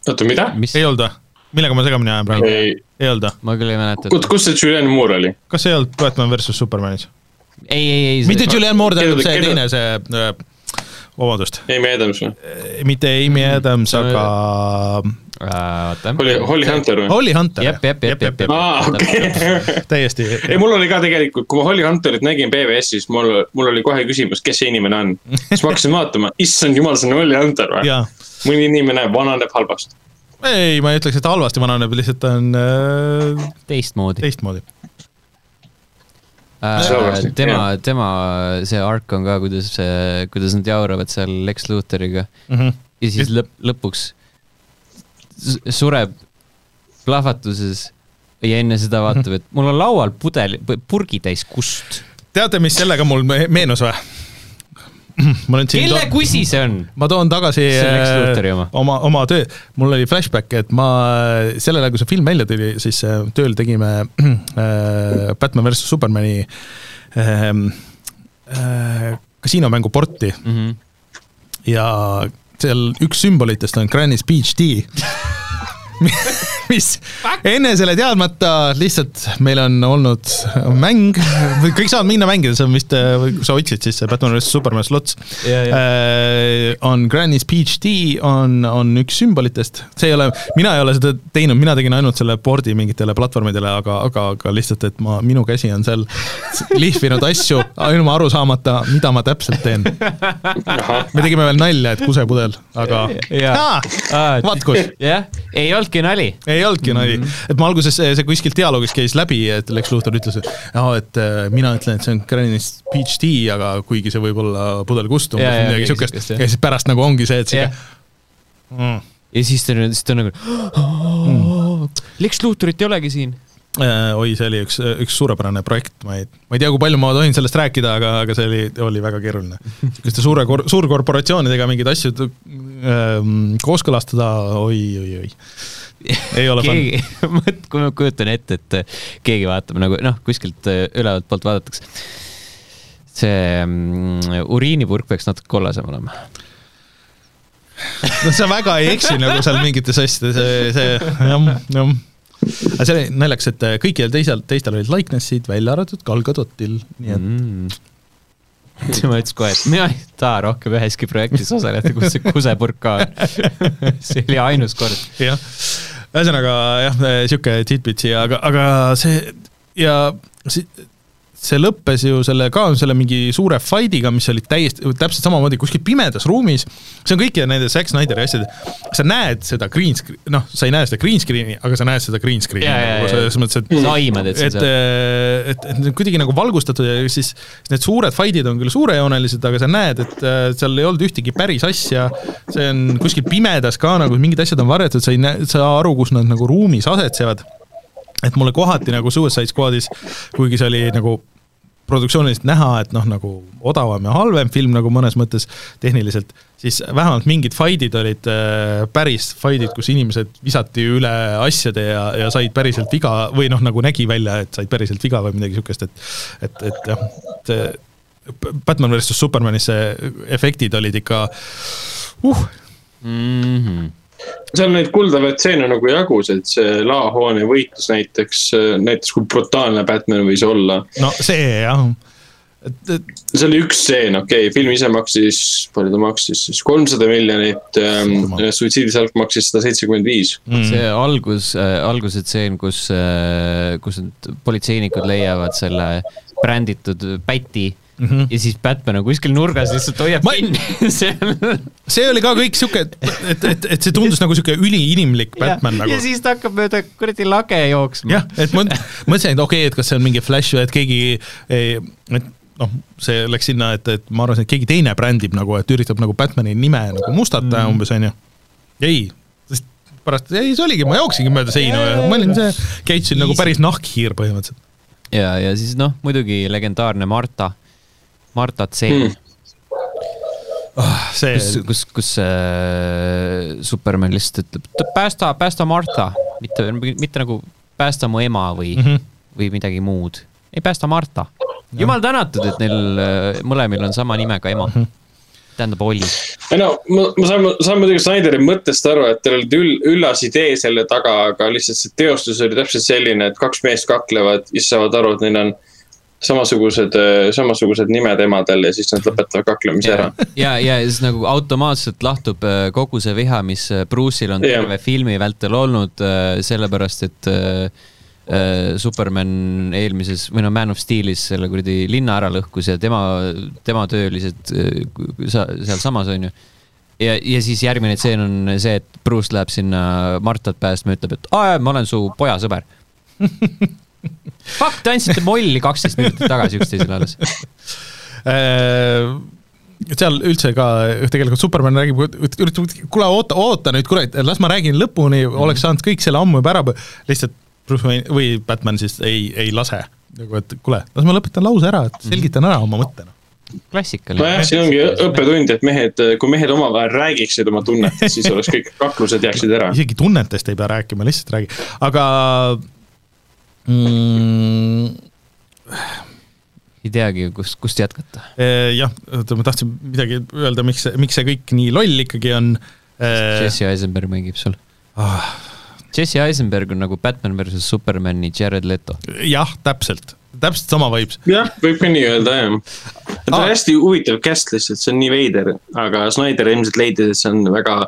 oota, mida? ei olnud või? millega ma segamini ajan praegu? ei, olnud või? ma küll ei mäleta. kus, kus see Julianne Moore oli? kas see ei olnud Batman versus Supermanis? ei, ei, ei. mitte Julianne Moore, tähendab see teine, see äh, vabandust, Amy Adams või? mitte Amy Adams, See- aga oota. Holly, Holly Hunter või? Holly Hunter. jep, jep, jep, jep, jep. aa, okei. täiesti. ei, mul oli ka tegelikult, kui ma Holly Hunterit nägin BBS-is, mul, mul oli kohe küsimus, kes see inimene on. siis ma hakkasin vaatama, issand jumal, see on Holly Hunter või? mõni inimene vananeb halvasti. ei, ma ei ütleks, et halvasti vananeb, lihtsalt ta on äh, teistmoodi. teistmoodi. Sellepärast, tema tema see ark on ka, kuidas, kuidas nad jauravad seal Lex Luthoriga Mhm. ja siis lõpp, lõpuks sureb plahvatuses ja enne seda vaatab, et mul on laual pudel, purgitäis kust. teate, mis sellega mul me- meenus või? ma nüüd kelle toon, kusi see on? ma toon tagasi äh, oma. oma, oma töö, mul oli flashback, et ma sellel ajal, kui see film välja tuli, siis äh, tööl tegime äh, Batman versus Supermani äh, äh, kasiinomängu porti Mhm. ja seal üks sümbolitest on Granny's Beach Tea mis enne selle teadmata lihtsalt meil on olnud mäng, kõik saavad minna mängida, see on vist, kui sa otsid, siis see Batman vs Superman slots ja. äh, on Granny's Tea on, on üks sümbolitest, see ei ole, mina ei ole seda teinud, mina tegin ainult selle board'i mingitele platvormidele, aga, aga, aga lihtsalt, et ma, minu käsi on seal lihvinud asju ilma aru saamata, mida ma täpselt teen. me tegime veel nalja, et kusepudel, aga Jaa. Aa, vaat kus jah, ei olnudki nali. Ei olnudki nali, et ma alguses see, see kuskil dialoogis käis läbi, et Lex Luthor ütles, et jaa, et äh, mina ütlen, et see on Granny's Peach Tea, aga kuigi see võib olla pudelkust umbes midagi siukest jah. ja siis pärast nagu ongi see, et siuke Jah. mm.. ja siis ta, siis ta nagu, Lex Luthorit ei olegi siin. Äh, oi, see oli üks, üks suurepärane projekt, ma ei, ma ei tea, kui palju ma tohin sellest rääkida, aga, aga see oli, oli väga keeruline. niisuguste suure, suurkorporatsioonidega mingeid asju ähm, kooskõlastada oi, oi, oi. ei ole fun. keegi, kui ma kujutan ette, et keegi vaatab nagu noh, kuskilt äh, ülevalt poolt vaadatakse. see mm, uriinipurk peaks natuke kollasem olema. no sa väga ei eksi nagu seal mingites asjades, see, see jah, jah. aga see oli naljakas, et kõikidel teisel, teistel olid likeness'id, välja arvatud Gal Gadotil, nii et mm. tema ütles kohe, et mina ei taha rohkem üheski projektis osaleda, kus see kusepurk ka on. see oli ainus kord. jah, ühesõnaga jah, sihuke tidbitsi, aga, aga see ja see, see lõppes ju selle ka selle mingi suure fight'iga, mis oli täiesti, täpselt samamoodi kuskil pimedas ruumis. see on kõikide nende Zack Snyderi asjade, sa näed seda green screen, noh, sa ei näe seda green screen'i, aga sa näed seda green screen'i nagu selles mõttes, et sa aimad, et see et et, et on kuidagi nagu valgustatud ja siis need suured fight'id on küll suurejoonelised, aga sa näed, et äh, seal ei olnud ühtegi päris asja, see on kuskil pimedas ka nagu mingid asjad on varjatud, sa ei näe, saa aru, kus nad nagu ruumis asetsevad. Et mulle kohati nagu Suicide Squadis, kuigi see oli nagu produktsiooniliselt näha, et noh, nagu odavam ja halvem film nagu mõnes mõttes tehniliselt, siis vähemalt mingid fight'id olid äh, päris fight'id, kus inimesed visati üle asjade ja, ja said päriselt viga või noh, nagu nägi välja, et said päriselt viga või midagi sihukest, et et, et jah, see Batman versus Supermanis see efektid olid ikka uh,, Mm -hmm. Seal neid kuldavaid stseene nagu jagus, et see laohoone võitlus näiteks, näiteks kui brutaalne Batman võis olla. no see jah, et, et see oli üks stseen, okei okay,, film ise maksis, palju ta maksis siis, kolmsada miljonit ähm,, suitsiidisalk maksis sada seitsekümmend viis. mm, see algus äh,, alguse tseen, kus äh,, kus need politseinikud leiavad selle bränditud päti mm. -hmm. ja siis Batman on kuskil nurgas lihtsalt hoiab Ma- kinni seal. see oli ka kõik sihuke, et, et, et see tundus nagu sihuke üliinimlik Batman nagu ja. siis ta hakkab mööda kuradi lage jooksma. jah, et ma mõtlesin, et okei okay,, et kas see on mingi flash või et keegi, et noh, see läks sinna, et, et ma arvasin, et keegi teine brändib nagu, et üritab nagu Batman'i nime nagu mustata mm. umbes onju. ei, sest pärast, ei see oligi, ma jooksingi mööda seina ja ma olin see, käitusin nagu päris nahkhiir põhimõtteliselt. ja, ja siis noh, muidugi legendaarne Marta, Marta Hmm. mm., see kus, kus, kus äh, Superman lihtsalt ütleb, päästa, päästa Marta, mitte, mitte nagu päästa mu ema või mm. -hmm. või midagi muud. ei päästa Marta. jumal tänatud, et neil äh, mõlemil on sama nimega ema. Mhm. tähendab Olli. ei no ma, ma saan, saan muidugi Snyderi mõttest aru, et teil oli üll, üllas idee selle taga, aga lihtsalt see teostus oli täpselt selline, et kaks meest kaklevad ja siis saavad aru, et neil on samasugused, samasugused nimed emadel ja siis nad lõpetavad kaklemise ära. ja, ja siis nagu automaatselt lahtub äh, kogu see viha, mis äh, Bruce'il on Jah. terve filmi vältel olnud, sellepärast et Superman eelmises või no Man of Steel'is selle kuradi linna ära lõhkus ja tema, tema töölised sa- sealsamas onju. ja, ja siis järgmine tseen on see, et Bruce läheb sinna Martat päästma ja ütleb, et aa, ma olen su poja sõber. Fuck, te andsite molli kaksteist minutit tagasi üksteisele alles. Äh, seal üldse ka tegelikult Superman räägib, üritab, kuule oota, oota nüüd kurat, las ma räägin lõpuni, oleks saanud kõik selle ammu juba ära, lihtsalt Bruce Wayne või Batman siis ei, ei lase. nagu, et kuule, las ma lõpetan lause ära, et selgitan ära oma mõtte. klassikaline. nojah, siin ongi õppetund, et mehed, kui mehed omavahel räägiksid oma tunnetest, siis oleks kõik kaklused jääksid ära. isegi tunnetest ei pea rääkima, lihtsalt räägi, aga mm, ei teagi, kust, kust jätkata. eh, jah, oota, ma tahtsin midagi öelda, miks, miks see kõik nii loll ikkagi on eh,. Jesse Eisenberg mängib sul. Ah, Jesse Eisenberg on nagu Batman versus Supermani Jared Leto. jah, täpselt, täpselt sama vibes. jah, võib ka nii öelda jah. ta on Aa. hästi huvitav cast lihtsalt, see on nii veider, aga Snyder ilmselt leidis, et see on väga,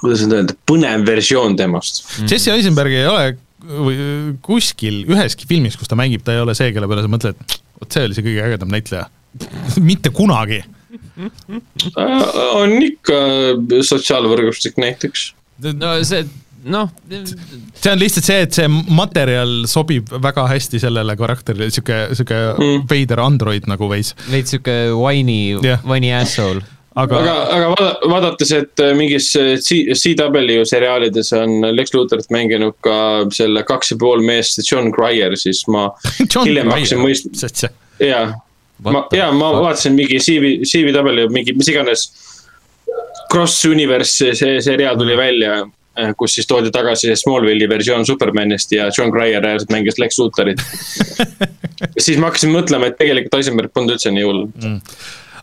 kuidas nüüd öelda, põnev versioon temast. Jesse Eisenberg ei ole või kuskil üheski filmis, kus ta mängib, ta ei ole see, kelle peale sa mõtled, vot see oli see kõige ägedam näitleja. mitte kunagi. on ikka sotsiaalvõrgustik näiteks. no see, noh, see on lihtsalt see, et see materjal sobib väga hästi sellele karakterile, sihuke, sihuke Mm. veider android nagu veits. veits sihuke whiny Jah., whiny asshole. Aga, aga, aga vaada- vaadates, et äh, mingis äh, CW seriaalides on Lex Luthor't mänginud ka selle kaks ja pool meest John Cryer, siis ma hiljem hakkasin mõistma, jaa. ma jaa, ma vaatasin mingi CV, CW mingi mis iganes Cross Universe see seriaal tuli välja, kus siis toodi tagasi Smallville'i versioon Supermanist ja John Cryer mängis Lex Luthorit. siis ma hakkasin mõtlema, et tegelikult Eisenberg polnud üldse nii hull.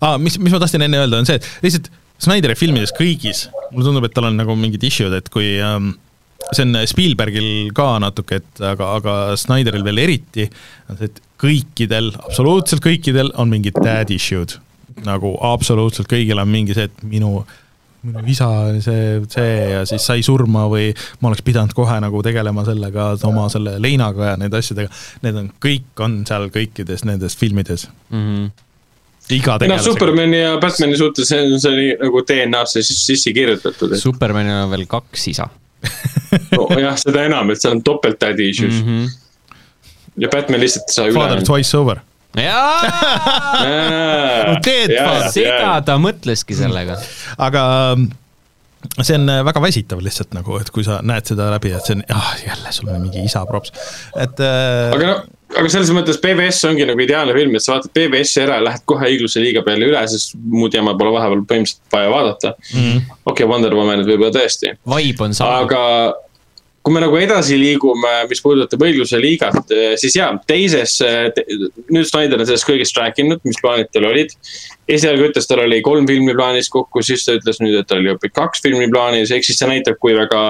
Ah, mis, mis ma tahtsin enne öelda, on see, et lihtsalt Snyderi filmides kõigis, mulle tundub, et tal on nagu mingid issue'd, et kui ähm, see on Spielbergil ka natuke, et aga, aga Snyderil veel eriti, on see, et kõikidel, absoluutselt kõikidel on mingid dad issue'd. nagu absoluutselt kõigil on mingi see, et minu minu isa oli see, see ja siis sai surma või ma oleks pidanud kohe nagu tegelema sellega oma selle leinaga ja nende asjadega. Need on, kõik on seal kõikides nendes filmides. Mhm. Iga noh, tegelasega. Supermani ja Batman'i suhtes see on, see oli nagu DNA-sse sisse, kirjutatud, et Supermanil on veel kaks isa no, jah, seda enam, et seal on topelt daddy issues mm. mm. -hmm. ja Batman lihtsalt ei saa Father üle. twice over. jaa, father. seda ta mõtleski sellega. aga mm, see on äh, väga väsitav lihtsalt nagu, et kui sa näed seda läbi, et see on, ah jälle sul on mingi isa props, et äh, aga noh, aga selles mõttes BBS ongi nagu ideaalne film, et sa vaatad BBS-i ära ja lähed kohe õigluse liiga peale üle, sest muud jama pole vahepeal põhimõtteliselt vaja vaadata mm. -hmm.. okei okay,, Wonder Womanit võib-olla tõesti, Vibe on sama. aga kui me nagu edasi liigume, mis puudutab õigluse liigat, siis jaa, teises, nüüd Snyder on sellest kõigest rääkinud, mis plaanid tal olid. esialgu ütles, tal oli kolm filmi plaanis kokku, siis ta ütles nüüd, et tal oli hoopis kaks filmi plaanis, ehk siis see näitab, kui väga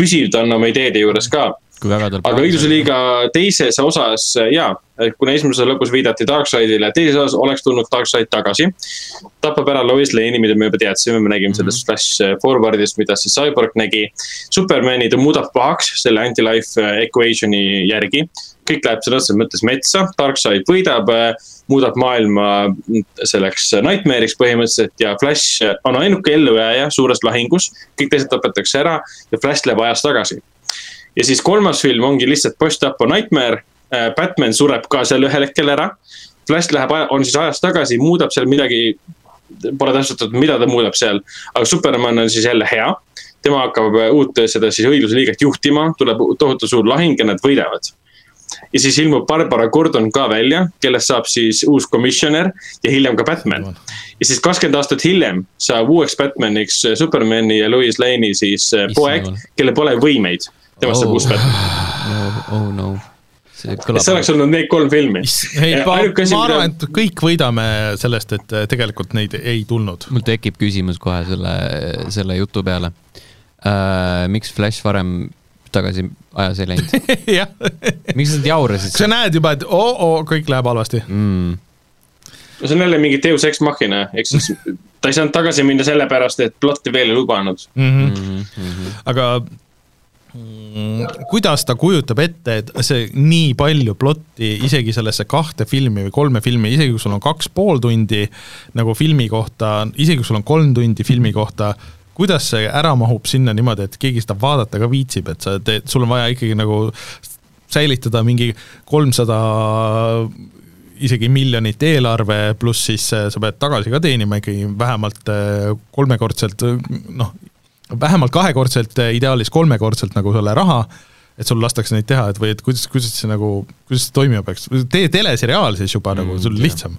püsiv ta on oma ideede juures ka. Kui väga tuleb. aga õigluse liiga teises osas ja, kuna esimeses osas lõpus viidati Darkseidile, teises osas oleks tulnud Darkseid tagasi. tapab ära Lois Lane'i, mida me juba teadsime, me nägime sellest Flash Forwardist, mida siis Cyborg nägi. Supermani ta muudab pahaks selle anti-life equation'i järgi. kõik läheb sõna otseses mõttes metsa, Darkseid võidab, muudab maailma selleks nightmare'iks põhimõtteliselt ja Flash on ainuke ellujääja suures lahingus. kõik teised tapetakse ära ja Flash läheb ajas tagasi ja siis kolmas film ongi lihtsalt Post-Apo Nightmare. Batman sureb ka seal ühel hetkel ära. Flash läheb, on siis ajas tagasi, muudab seal midagi. Pole täpsustatud, mida ta muudab seal, aga Superman on siis jälle hea. tema hakkab uut seda siis õigluse liiget juhtima, tuleb tohutu suur lahing ja nad võidavad. ja siis ilmub Barbara Gordon ka välja, kellest saab siis uus komisjonär ja hiljem ka Batman. ja siis kakskümmend aastat hiljem saab uueks Batmaniks Supermani ja Lois Lane'i siis poeg kellel pole võimeid. Temast saab Oh. uus Batman. oh, no, see see kõlab oleks olnud need kolm filmi. ei, ma, arvan, et kõik võidame sellest, et äh, tegelikult neid ei tulnud. mul tekib küsimus kohe selle, selle jutu peale uh,. miks Flash varem tagasi ajas ei läinud, miks nad jaurasid sa näed juba, et oo-oo, kõik läheb halvasti. mm.? see on jälle mingi Deus Ex Machina, ehk siis ta ei saanud tagasi minna sellepärast, et plotti veel ei lubanud. Mm Mm -hmm. aga kuidas ta kujutab ette, et see nii palju plotti isegi sellesse kahte filmi või kolme filmi, isegi kui sul on kaks pool tundi nagu filmi kohta, isegi kui sul on kolm tundi filmi kohta, kuidas see ära mahub sinna niimoodi, et keegi seda vaadata ka viitsib, et sa teed, sul on vaja ikkagi nagu säilitada mingi kolmsada isegi miljonit eelarve, pluss siis äh, sa pead tagasi ka teenima ikkagi vähemalt äh, kolmekordselt, noh, vähemalt kahekordselt, ideaalis kolmekordselt nagu selle raha, et sul lastakse neid teha, et või et kuidas, kuidas see nagu, kuidas see toimima peaks, tee teleseriaal siis juba mm, nagu, sul on lihtsam.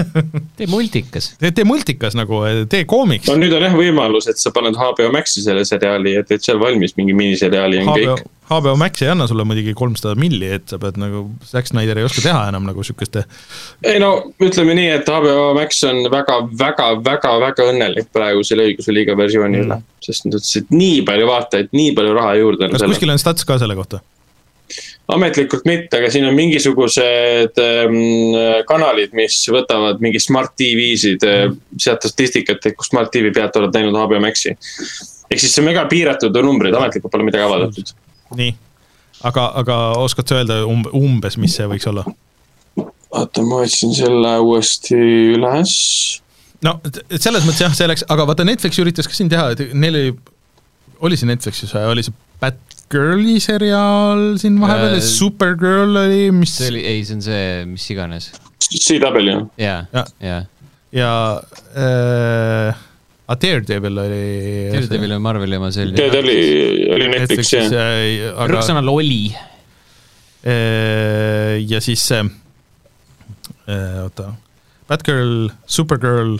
tee multikas. tee, multikas nagu, tee koomiks no. nüüd on jah võimalus, et sa paned HBO Maxi selle seriaali ja teed seal valmis mingi miniseriaali ja on HBO kõik., HBO Max ei anna sulle muidugi kolmsada milli, et sa pead nagu, Zack Snyder ei oska teha enam nagu sihukest ei no ütleme nii, et HBO Max on väga, väga, väga, väga õnnelik praegu selle õiguse liiga versiooni üle mm.. Sest nad ütlesid nii palju vaatajaid, nii palju raha juurde kas kuskil on stats ka selle kohta? ametlikult mitte, aga siin on mingisugused ähm, kanalid, mis võtavad mingi Smart TV-sid äh, sealt statistikat, et kus Smart TV pealt oled näinud HBO Maxi. ehk siis see on väga piiratud numbrid, ametlikult pole midagi avaldatud. nii, aga, aga oskad sa öelda umb-, umbes, mis see võiks olla? oota, ma otsin selle uuesti üles. No selles mõttes jah, see läks, aga vaata Netflix üritas ka siin teha, et neil oli, oli see Netflixis või oli see Batgirli seriaal siin vahepeal Äh, ja Supergirl oli, mis see oli, ei, see on see, mis iganes. CW, jaa Ja., jaa. ja äh, A Daredevil oli Daredevil on Marveli oma, oli. tead, oli, oli Netflix Netflixis jah. ja aga rõõmsõnal oli. äh, ja siis see äh, oota, Batgirl, Supergirl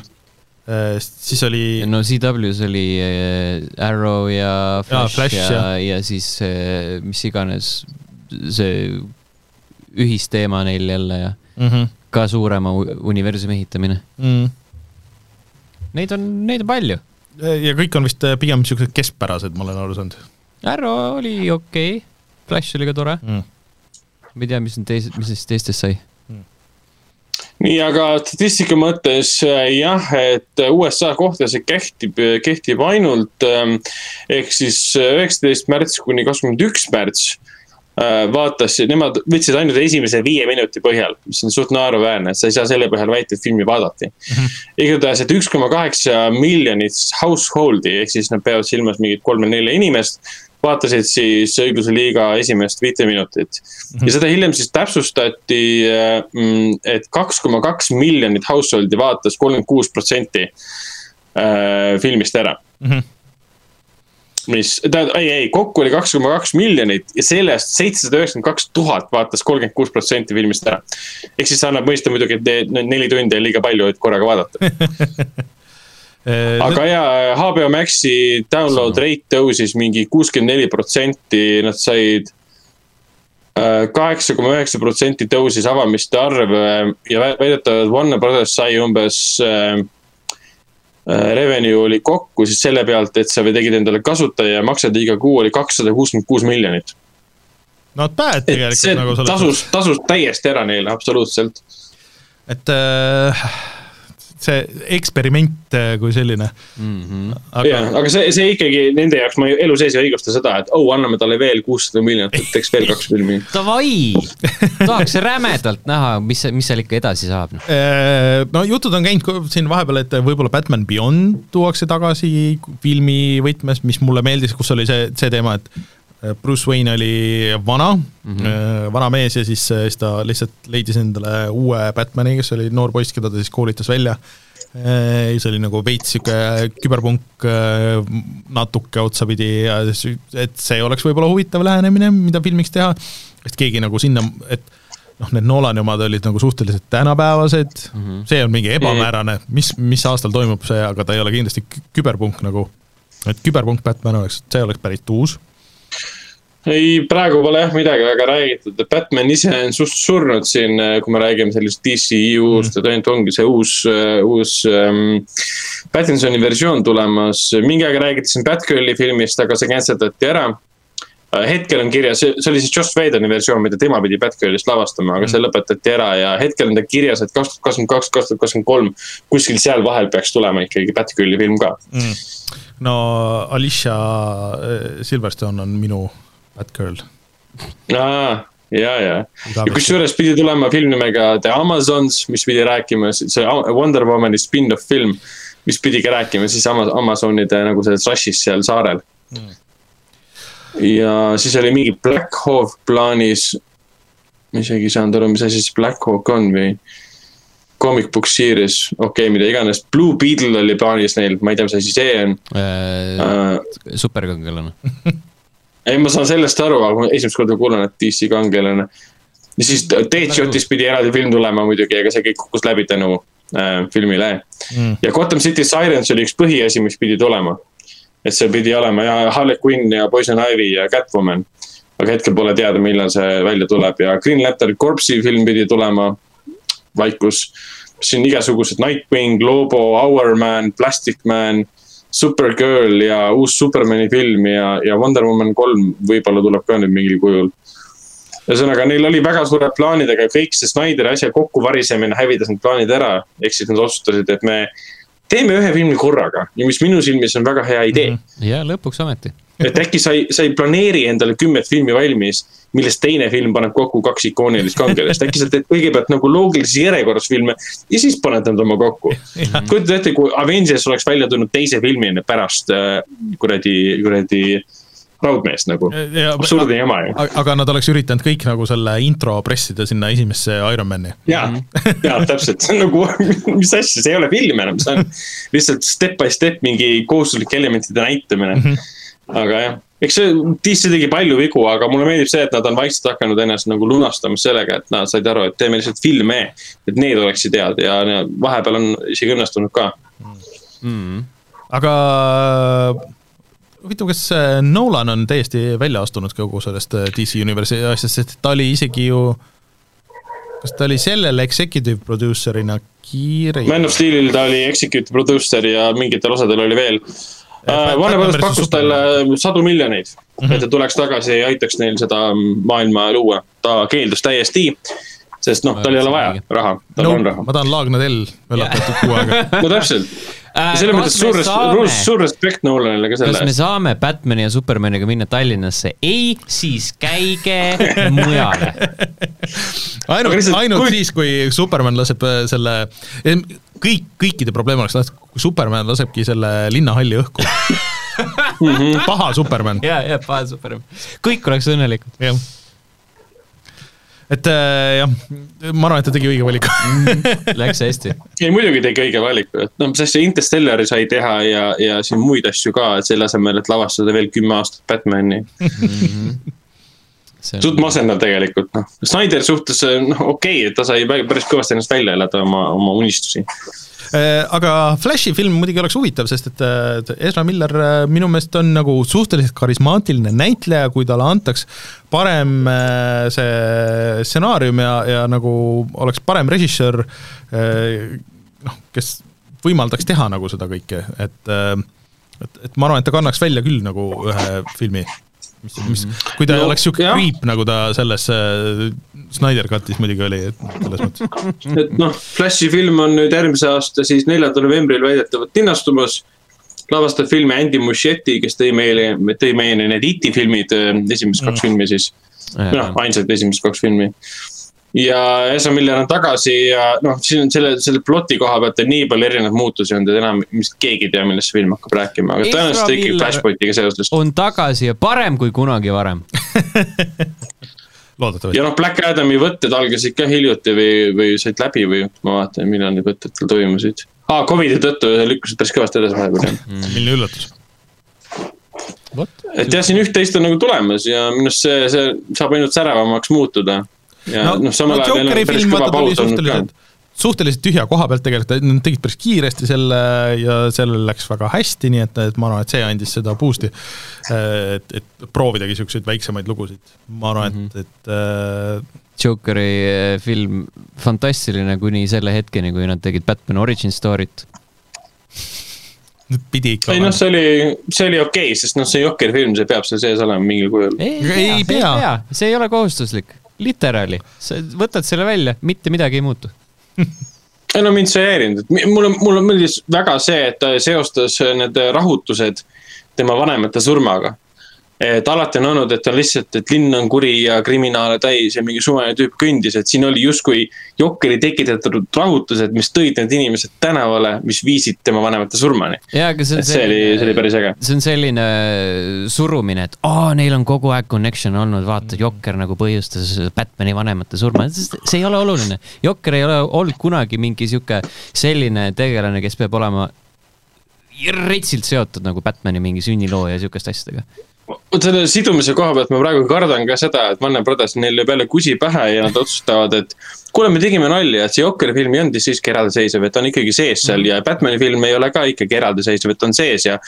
äh,, siis oli no CW-s oli äh, Arrow ja Flash, Flash, ja, ja, ja siis äh, mis iganes see ühisteema neil jälle ja mm. -hmm. ka suurema universumi ehitamine. Mm. Neid on, neid on palju. ja kõik on vist pigem siuksed keskpärased, ma olen aru saanud Arrow oli okei okay., Flash oli ka tore, mm.. ma ei tea, mis need teised, mis neist teistest sai. nii, aga statistika mõttes äh, jah, et USA kohta see kehtib, kehtib ainult ähm, ehk siis üheksateist märts kuni kakskümmend üks märts. äh, vaatas, nemad võtsid ainult esimese viie minuti põhjal, mis on suht naeruväärne, et sa ei saa selle põhjal väita, et filmi vaadati mm -hmm.. igatahes, et üks koma kaheksa miljonit household'i ehk siis nad peavad silmas mingit kolme-nelja inimest vaatasid siis õigluse liiga esimest viite minutit mm. -hmm. ja seda hiljem siis täpsustati, et kaks koma kaks miljonit household'i vaatas kolmkümmend kuus protsenti äh, filmist ära Mm -hmm. mis, tähendab, ei, ei, kokku oli kaks koma kaks miljonit ja sellest seitsesada üheksakümmend kaks tuhat vaatas kolmkümmend kuus protsenti filmist ära. ehk siis see annab mõista muidugi, et ne- neli tundi on liiga palju, et korraga vaadata. aga ja HBO Maxi download rate tõusis mingi kuuskümmend neli protsenti, nad said. kaheksa koma üheksa protsenti tõusis avamiste arv äh, ja vä- väidetavalt Warner Brothers sai umbes äh, äh, revenue oli kokku siis selle pealt, et sa tegid endale kasutaja ja maksad iga kuu oli kakssada kuuskümmend kuus miljonit. not bad et see tegelikult nagu tasus, tasus täiesti ära neile, absoluutselt. et äh, see eksperiment äh, kui selline mm. -hmm. jah, aga see, see ikkagi nende jaoks ma elu sees ei õigusta seda, et oh, anname talle veel kuussada miljonit, et teeks veel kaks filmi. Davai, tahaks rämedalt näha, mis, mis seal ikka edasi saab, noh. Äh, no jutud on käinud siin vahepeal, et võib-olla Batman Beyond tuuakse tagasi filmi võtmes, mis mulle meeldis, kus oli see, see teema, et Bruce Wayne oli vana mm, -hmm. vana mees ja siis, siis ta lihtsalt leidis endale uue Batman'i, kes oli noor poiss, keda ta siis koolitas välja. see oli nagu veits sihuke küberpunk natuke otsapidi ja siis, et see oleks võib-olla huvitav lähenemine, mida filmiks teha, et keegi nagu sinna, et noh, need Nolani omad olid nagu suhteliselt tänapäevased mm, -hmm. see on mingi ebamäärane, mis, mis aastal toimub see, aga ta ei ole kindlasti kü- küberpunk nagu, et küberpunk Batman oleks, see oleks päris uus. ei, praegu pole jah midagi väga räägitud, et Batman ise on suht surnud siin, kui me räägime sellest DCU-st, et ainult ongi see uus, uus ähm, Pattinsoni versioon tulemas. mingi aeg räägiti siin Batgirli filmist, aga see cancel dati ära. hetkel on kirjas, see oli siis Joss Whedoni versioon, mida tema pidi Batgirlist lavastama, aga see lõpetati ära ja hetkel on ta kirjas, et kaks tuhat kakskümmend kaks, kaks tuhat kakskümmend kolm. kuskil seal vahel peaks tulema ikkagi Batgirli film ka. No Alicia äh, Silverstone on minu Batgirl. aa, ja, ja, ja kusjuures pidi tulema film nimega The Amazons, mis pidi rääkima, see Wonder Womani spin-off film, mis pidi ka rääkima siis Ama- Amazonide nagu selles rush'is seal saarel mm.. ja siis oli mingi Black Hawk plaanis. ma isegi ei saanud aru, mis asi see Black Hawk on või. Comic book series, okei okay,, mida iganes, Blue Beetle oli plaanis neil, ma ei tea, mis asi see on uh,. superkangelane. ei, ma saan sellest aru, aga ma esimest korda kuulen, et DC kangelane. ja siis Deadshotist pidi eraldi film tulema muidugi, aga see kõik kukkus läbi tänu äh, filmile mm.. ja Gotham City Sirens oli üks põhiasi, mis pidi tulema. et see pidi olema ja Harley Quinn ja Poison Ivy ja Catwoman. aga hetkel pole teada, millal see välja tuleb ja Green Lantern Corpse'i film pidi tulema. vaikus, siin igasugused Nightwing, Lobo, Hourman, Plastic Man Supergirl ja uus Supermani film ja, ja Wonder Woman kolm võib-olla tuleb ka nüüd mingil kujul. ühesõnaga, neil oli väga suured plaanid, aga kõik see Snyderi asja kokkuvarisemine hävitas need plaanid ära. ehk siis nad otsustasid, et me teeme ühe filmi korraga ja mis minu silmis on väga hea idee mm. -hmm. ja lõpuks ometi. Et äkki sa ei, sa ei planeeri endale kümmet filmi valmis, millest teine film paneb kokku kaks ikoonilist kangelast, äkki sa teed kõigepealt nagu loogilises järjekorras filme ja siis paned nad oma kokku. kujutad ette, kui Avengers oleks välja tulnud teise filmina pärast äh, kuradi, kuradi raudmeest nagu, absurdne jama ju. aga nad oleks üritanud kõik nagu selle intro pressida sinna esimesse Ironmani. ja, ja täpselt, see on nagu, mis asja, see ei ole film enam, see on lihtsalt step by step mingi kohustuslike elementide näitamine. Aga jah, eks see DC tegi palju vigu, aga mulle meeldib see, et nad on vaikselt hakanud ennast nagu lunastama sellega, et nad said aru, et teeme lihtsalt filme. et need oleksid head ja vahepeal on isegi õnnestunud ka. Mm. aga huvitav, kas äh, Nolan on täiesti välja astunud kogu sellest äh, DC Universe'i asjast, sest ta oli isegi ju kas ta oli sellele executive producer'ina kiire? Man of Steelil ta oli executive producer ja mingitel osadel oli veel. Batman Warner Brothers versus pakkus talle sadu miljoneid mm, -hmm. et ta tuleks tagasi ja aitaks neil seda maailma luua. ta keeldus täiesti, sest noh, tal ei ole vaja raha, tal no, on raha. ma tahan Laagna tell üllatatud kuu aega. no täpselt, selles mõttes suur, suur, respekt Nolanile ka selle kas me eest. saame Batman'i ja Supermaniga minna Tallinnasse? ei, siis käige mujale. ainult ainult kui- kui... siis, kui Superman laseb äh, selle, kõik, kõikide probleem oleks, kui Superman lasebki selle linnahalli õhku. paha Superman, ja, ja paha Superman. kõik oleks õnnelikud. jah. et äh, jah, ma arvan, et ta tegi õige valiku. Läks hästi. ei muidugi tegi õige valiku, et noh, mis asja Interstellari sai teha ja, ja siin muid asju ka, et selle asemel, et lavastada veel kümme aastat Batman'i. Suht masendav tegelikult noh, Snyder suhtes noh, okei okay,, et ta sai päris kõvasti ennast välja elada oma, oma unistusi. Äh, aga Flashi film muidugi oleks huvitav, sest et et Ezra Miller minu meelest on nagu suhteliselt karismaatiline näitleja, kui talle antaks parem see stsenaarium ja, ja nagu oleks parem režissöör, noh, kes võimaldaks teha nagu seda kõike, et et, et ma arvan, et ta kannaks välja küll nagu ühe filmi. mis, mis, kui ta No, oleks siuke jah. creep, nagu ta selles äh, Snyder Cutis muidugi oli, et selles mõttes. et noh, Flashi film on nüüd järgmise aasta siis neljandal novembril väidetavalt linastumas. lavastab filmi Andy Muschietti, kes tõi meile, tõi meieni need E.T. filmid, esimesed kaks filmi siis. noh, ainsad esimesed kaks filmi. Ja Ezra Miller on tagasi ja noh, siin on selle, selle ploti koha pealt on nii palju erinevaid muutusi olnud, et enam vist keegi ei tea, millest see film hakkab rääkima, aga tõenäoliselt ikkagi Flashpointiga seoses. on tagasi ja parem kui kunagi varem. loodetavasti ja. noh, Black Adami võtted algasid ka hiljuti või, või said läbi või ma vaatan, millal need võtted tal toimusid. aa, Covidi tõttu lükkusid päris kõvasti edasi vahepeal jah. milline üllatus. et jah, siin üht-teist on nagu tulemas ja minu arust see, see saab ainult säravamaks muutuda. Ja no, noh, samal no ajal meil Jokeri on päris film kõva paus olnud ka suhteliselt, tühja koha pealt tegelikult, nad tegid päris kiiresti selle ja sellel läks väga hästi, nii et, et ma arvan, et see andis seda boost'i. et, et proovidagi siukseid väiksemaid lugusid, ma arvan mm, -hmm. et, et äh, Jokeri eh, film fantastiline kuni selle hetkeni, kui nad tegid Batman Origin Story't. pidi ikka ei noh, see oli, see oli okei okay,, sest noh, see Jokeri film, see peab seal sees olema mingil kujul. Ei pea. see ei ole kohustuslik, literaali, sa võtad selle välja, mitte midagi ei muutu. ei no mind see ei häirinud, et mulle, mulle meeldis väga see, et ta seostas need rahutused tema vanemate surmaga. Et alati on olnud, et on lihtsalt, et linn on kuri ja kriminaale täis ja mingi suvaline tüüp kõndis, et siin oli justkui Jokeri tekitatud rahutused, mis tõid need inimesed tänavale, mis viisid tema vanemate surmani. see et see oli, see oli päris äge. see on selline surumine, et aa, neil on kogu aeg connection olnud, vaata, Jokker nagu põhjustas Batman'i vanemate surma, see ei ole oluline. Jokker ei ole olnud kunagi mingi sihuke selline tegelane, kes peab olema retsilt seotud nagu Batman'i mingi sünniloo ja sihukeste asjadega. Vot selle sidumise koha pealt ma praegu kardan ka seda, et Warner Brothers, neil lööb jälle kusi pähe ja nad otsustavad, et kuule, me tegime nalja, et see Jokeri film ei olnud siiski eraldiseisev, et ta on ikkagi sees seal ja Batman'i film ei ole ka ikkagi eraldiseisev, et on sees ja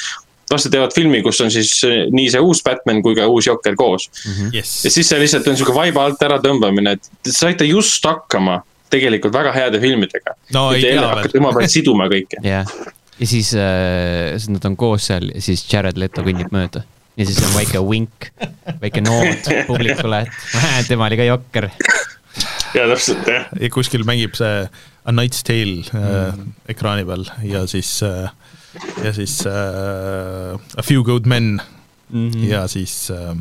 varsti teevad filmi, kus on siis eh, nii see uus Batman kui ka uus Jokker koos. jess ja. siis see lihtsalt on sihuke vaiba alt äratõmbamine, et te saite just hakkama tegelikult väga heade filmidega. No ei ja tea veel. hakkate omavahel siduma kõike. jah, ja siis äh, nad on koos seal ja siis Jared Leto kõnnib mööda. Ja siis on väike vink, väike noot publikule, et tema oli ka Jokker. ja täpselt jah. ja kuskil mängib see A Knight's Tale äh, ekraani peal ja siis äh,, ja siis äh, A Few Good Men mm -hmm. ja siis äh,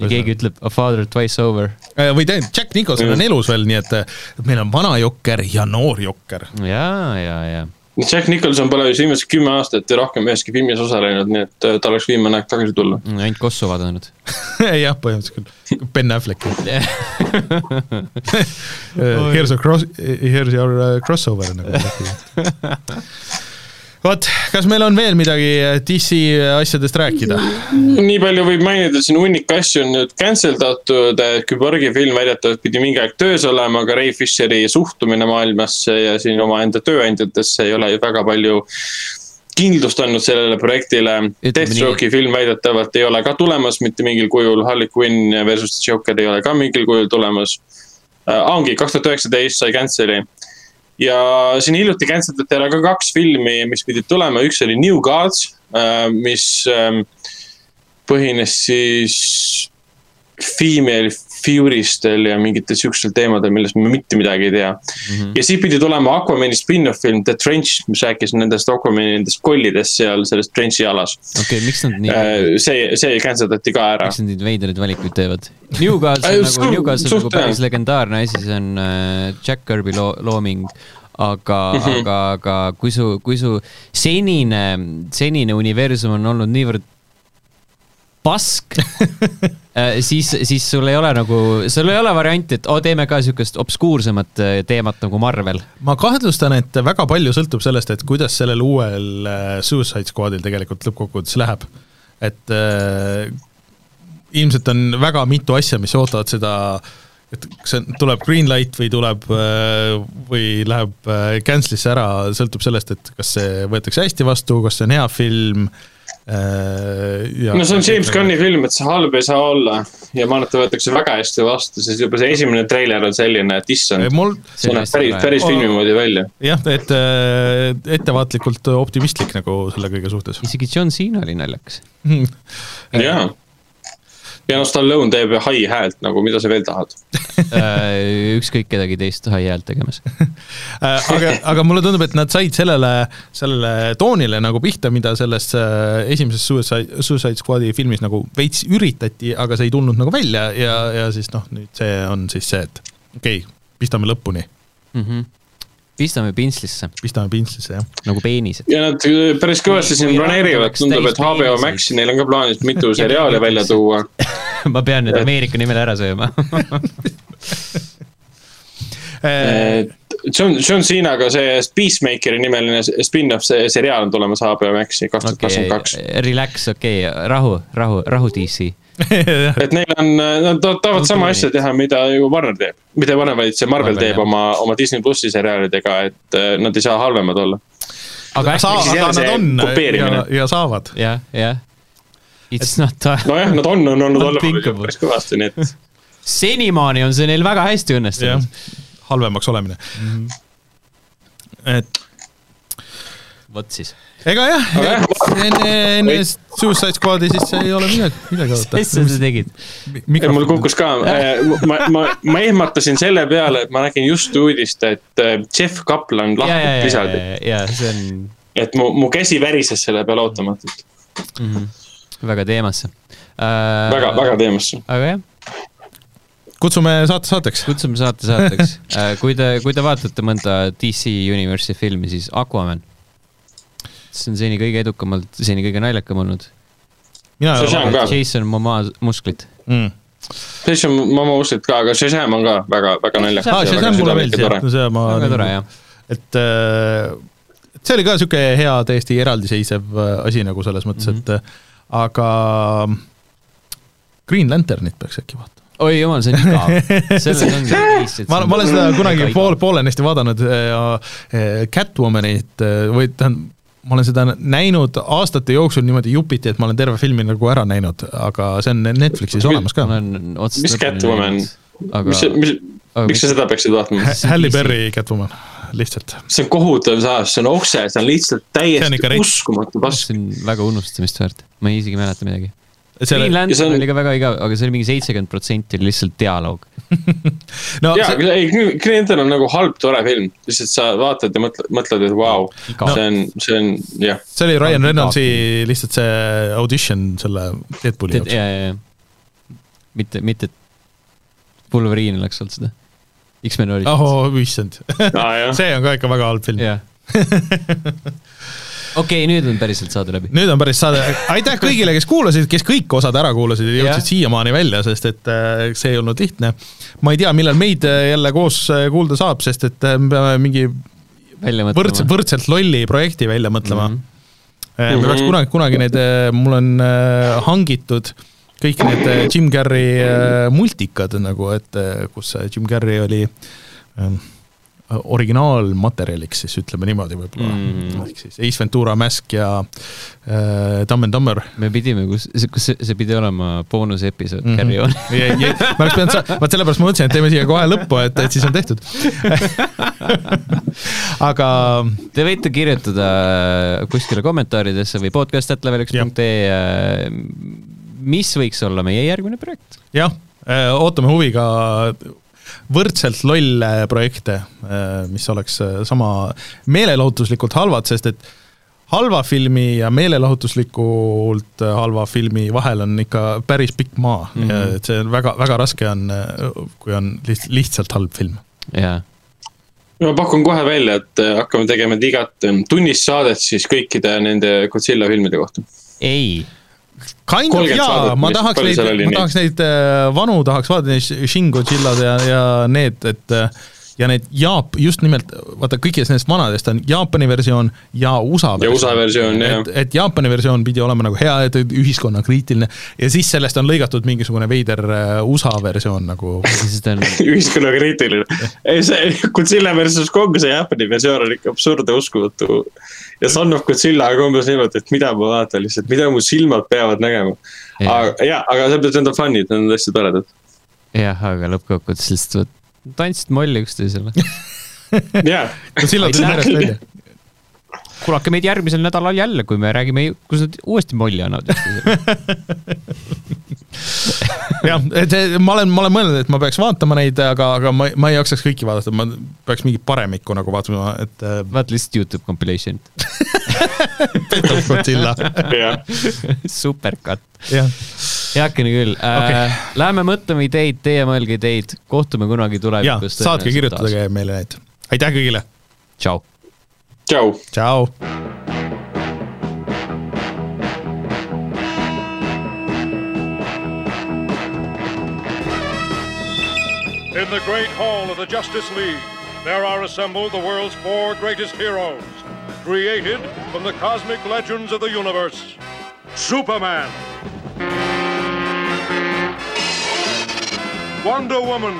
ja keegi ütleb A father twice over. äh, või tähendab, Jack Nicholson on elus veel, nii et äh, meil on vana Jokker ja noor Jokker. ja, ja, ja. Jack Nicholson pole vist viimased kümme aastat ja rohkem üheski filmis osalenud, nii et äh, tal oleks viimane aeg tagasi tulla. ainult Kossu vaadanud. jah, põhimõtteliselt küll. Ben Affleck. Here's a cross, here's your uh, crossover nagu. vot, kas meil on veel midagi DC asjadest rääkida? nii palju võib mainida, siin hunnik asju on nüüd cancel datud, Küborgi film väidetavalt pidi mingi aeg töös olema, aga Ray Fisheri suhtumine maailmasse ja siin omaenda tööandjatesse ei ole ju väga palju kindlust andnud sellele projektile. Deathstroke'i film väidetavalt ei ole ka tulemas mitte mingil kujul, Harley Quinn versus Joker ei ole ka mingil kujul tulemas äh,. ongi, kaks tuhat üheksateist sai cancel'i ja siin hiljuti cancel dati ära ka kaks filmi, mis pidid tulema, üks oli New Gods, mis ähm, põhines siis female Fury'stel ja mingitel siukestel teemadel, millest me mitte midagi ei tea mm. -hmm. ja siis pidi tulema Aquamani spin-off film The Trench, mis rääkis nendest Aquamani nendest kollidest seal selles Trenchi alas. okei okay,, miks nad nii, see, see cancel dati ka ära. miks nad neid veidraid valikuid teevad? Newcastle Äh, on nagu, Newcastle nagu päris legendaarne asi, see on äh, Jack Kirby loo-, looming. aga mm. -hmm. aga, aga kui su, kui su senine, senine universum on olnud niivõrd pask siis, siis sul ei ole nagu, sul ei ole varianti, et oo, teeme ka siukest obskuursemat äh, teemat nagu Marvel. ma kahtlustan, et väga palju sõltub sellest, et kuidas sellel uuel äh, Suicide Squadil tegelikult lõppkokkuvõttes läheb. et äh, ilmselt on väga mitu asja, mis ootavad seda, et kas see tuleb greenlight või tuleb äh, või läheb äh, cancel'isse ära, sõltub sellest, et kas see võetakse hästi vastu, kas see on hea film äh,. No see on James Gunni film, et see halb ei saa olla ja ma arvan, et ta võetakse väga hästi vastu, sest juba see esimene treiler on selline, et issand, mul see näeb päris, päris filmi moodi välja. jah, et äh, ettevaatlikult optimistlik nagu selle kõige suhtes. isegi John Cena oli naljakas. jaa, ja noh, Stallone teeb hai häält nagu, mida sa veel tahad? Äh, ükskõik kedagi teist hai häält tegemas. Äh, aga, aga mulle tundub, et nad said sellele, sellele toonile nagu pihta, mida selles äh, esimeses Suicide, Suicide Squad'i filmis nagu veits üritati, aga see ei tulnud nagu välja ja, ja siis noh, nüüd see on siis see, et okei okay,, pistame lõpuni, Mhm. Pistame pintslisse pistame pintslisse, jah. nagu peenised. ja nad äh, päris kõvasti siin planeerivad, tundub, et HBO. Maxi, neil on ka plaanis mitu seriaali välja tuua. ma pean nüüd Ameerika nimel ära sööma. John, John Cenaga see Peacemakeri nimeline spin-off, see seriaal on tulemas HBO Maxi kaks tuhat kakskümmend kaks. Relax, okei okay., rahu, rahu, rahu DC. et neil on, nad ta- tahavad sama asja teha, mida ju Warner teeb. mitte Warner, vaid see Marvel Marvel, teeb jah. oma, oma Disney plussi seriaalidega, et äh, nad ei saa halvemad olla. aga äkki, siis jälle nad see on ja, kopeerimine. ja saavad. jah, jah. It's not, nojah, nad on, on olnud olemas Unthinkable. päris kõvasti, nii et senimaani on see neil väga hästi õnnestunud., halvemaks olemine mm. Mhm. -hmm. et vot siis. ega jah enne, enne Suicide Squad'i siis ei ole midagi, midagi oodata. mis sa seda tegid? Mul kukkus ka, ma, ma, ma ehmatasin selle peale, et ma nägin just uudist, et äh, Jeff Kaplan lahkub ja, lisadi. ja, ja see on et mu, mu käsi värises selle peale ootamatult. väga teemasse äh,. väga, väga teemasse. aga jah, kutsume saate saateks. kutsume saate saateks äh,. kui te, kui te vaatate mõnda DC Universe'i filmi, siis Aquaman. see on seni kõige edukamalt, seni kõige naljakam olnud. mina ei See ole on ka. vaadanud Jason Momoa musklit. mm.. Jason Momo usksid ka, aga Shazam on ka väga, väga naljakas. aa, see on mulle meeldis jah, see ma. väga tore jah. et äh, see oli ka sihuke hea, täiesti eraldiseisev äh, asi nagu selles mõttes mm, -hmm. et äh, aga Green Lanternit peaks äkki vaatama. Oi jumal, see on igav. selles on lihtsalt. ma, ma olen seda kunagi pool, poolenisti vaadanud ja äh, Catwomanit äh, või tähendab, ma olen seda näinud aastate jooksul niimoodi jupiti, et ma olen terve filmi nagu ära näinud, aga see on Netflixis olemas ka mis Catwoman, aga mis, mis, miks sa seda peaksid vaatama? Halle Berry Catwoman, lihtsalt. see on kohutav saas, see on okse, see on lihtsalt on täiesti rets. uskumatu pask. see on väga unustamist väärt, ma ei isegi mäleta midagi. Green, Ja Lantern on- oli ka väga igav, aga see oli mingi seitsekümmend protsenti oli lihtsalt dialoog. no jaa, see, ei, Clinton on nagu halb, tore film, lihtsalt sa vaatad ja mõtled, mõtled, et vau, Igav. see on, see on, jah. see oli Ryan No, Reynoldsi lihtsalt see audition selle Deadpooli ja, jaoks. ja, ja, mitte, mitte, et Wolverine oleks olnud seda. X-men oli. oh issand, jah, see on ka ikka väga halb film. jah. okei, nüüd on päriselt saade läbi. nüüd on päris saade, aitäh kõigile, kes kuulasid, kes kõik osad ära kuulasid ja jõudsid siiamaani välja, sest et äh, see ei olnud lihtne. ma ei tea, millal meid äh, jälle koos äh, kuulda saab, sest et me peame mingi välja võrdselt, lolli projekti välja mõtlema mm. -hmm. me peaks Mhm. kunagi, kunagi need, mul on hangitud kõik need Jim Carrey multikad nagu, et kus see Jim Carrey oli äh, originaalmaterjaliks siis ütleme niimoodi võib-olla mm. Ehk siis Ace Ventura Mask ja äh, Dumb and Dumber me pidime, kus, kus see, see pidi olema boonusepisood mm. -hmm. Carry On. ma oleks pidanud sa-, vot sellepärast ma mõtlesin, et teeme siia kohe lõppu, et, et siis on tehtud. aga Te võite kirjutada kuskile kommentaaridesse või podcast.level1.ee, mis võiks olla meie järgmine projekt. jah, ootame huviga võrdselt lolle projekte, mis oleks äh, sama meelelahutuslikult halvad, sest et halva filmi ja meelelahutuslikult äh, halva filmi vahel on ikka päris pikk maa mm. -hmm. et see on väga, väga raske on, kui on liht-, lihtsalt halb film. jaa, ma pakun kohe välja, et äh, hakkame tegema igat tunnist saadet siis kõikide nende Godzilla filmide kohta. ei, Kind of 30 jaa, ma tahaks neid ma tahaks neid vanu tahaks vaadata, neid Shin Godzillad ja, ja need, et äh, ja need Jaap-, just nimelt, vaata kõikidest nendest vanadest on Jaapani versioon ja USA ja USA versioon, jah et, et Jaapani versioon pidi olema nagu hea, et ühiskonnakriitiline ja siis sellest on lõigatud mingisugune veider äh, USA versioon nagu ühiskonnakriitiline. ei, see Godzilla versus Kong, see Jaapani versioon on ikka absurdne, uskumatu. ja Son of Godzilla on umbes niimoodi, et mida ma vaatan lihtsalt, mida mu silmad peavad nägema. aga jaa, aga mõttes need on fännid, need on hästi toredad. jah, aga lõppkokkuvõttes lihtsalt tantsid molli üksteisele. Godzilla tuli järjest välja. kuulake meid järgmisel nädalal jälle, kui me räägime, kus nad uuesti molli annavad üksteisele. jah, et ma olen, ma olen mõelnud, et ma peaks vaatama neid, aga, aga ma, ma ei jaksaks kõiki vaadata, ma peaks mingit paremikku nagu vaatama, et äh, vaata lihtsalt Youtube compilation. Phantom Godzilla, jah, super cut. jah. Heakene küll Okei. äh,. Läheme mõtleme ideid, teie mõelge ideid, kohtume kunagi ja tulevikus. saatke, kirjutage meile neid. aitäh kõigile, tšau. tšau. tšau. In the great hall of the Justice League, there are assembled the world's four greatest heroes, created from the cosmic legends of the universe. Superman. Wonder Woman.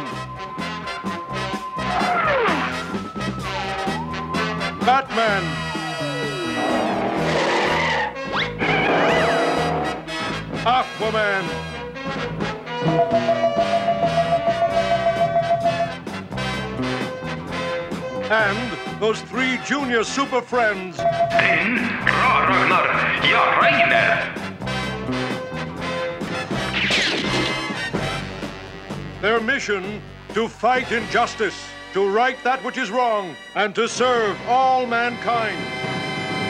Batman. Aquaman. And those three junior super friends, Ra- Ragnar ja Rainer. Their mission to fight injustice, to right that which is wrong, and to serve all mankind.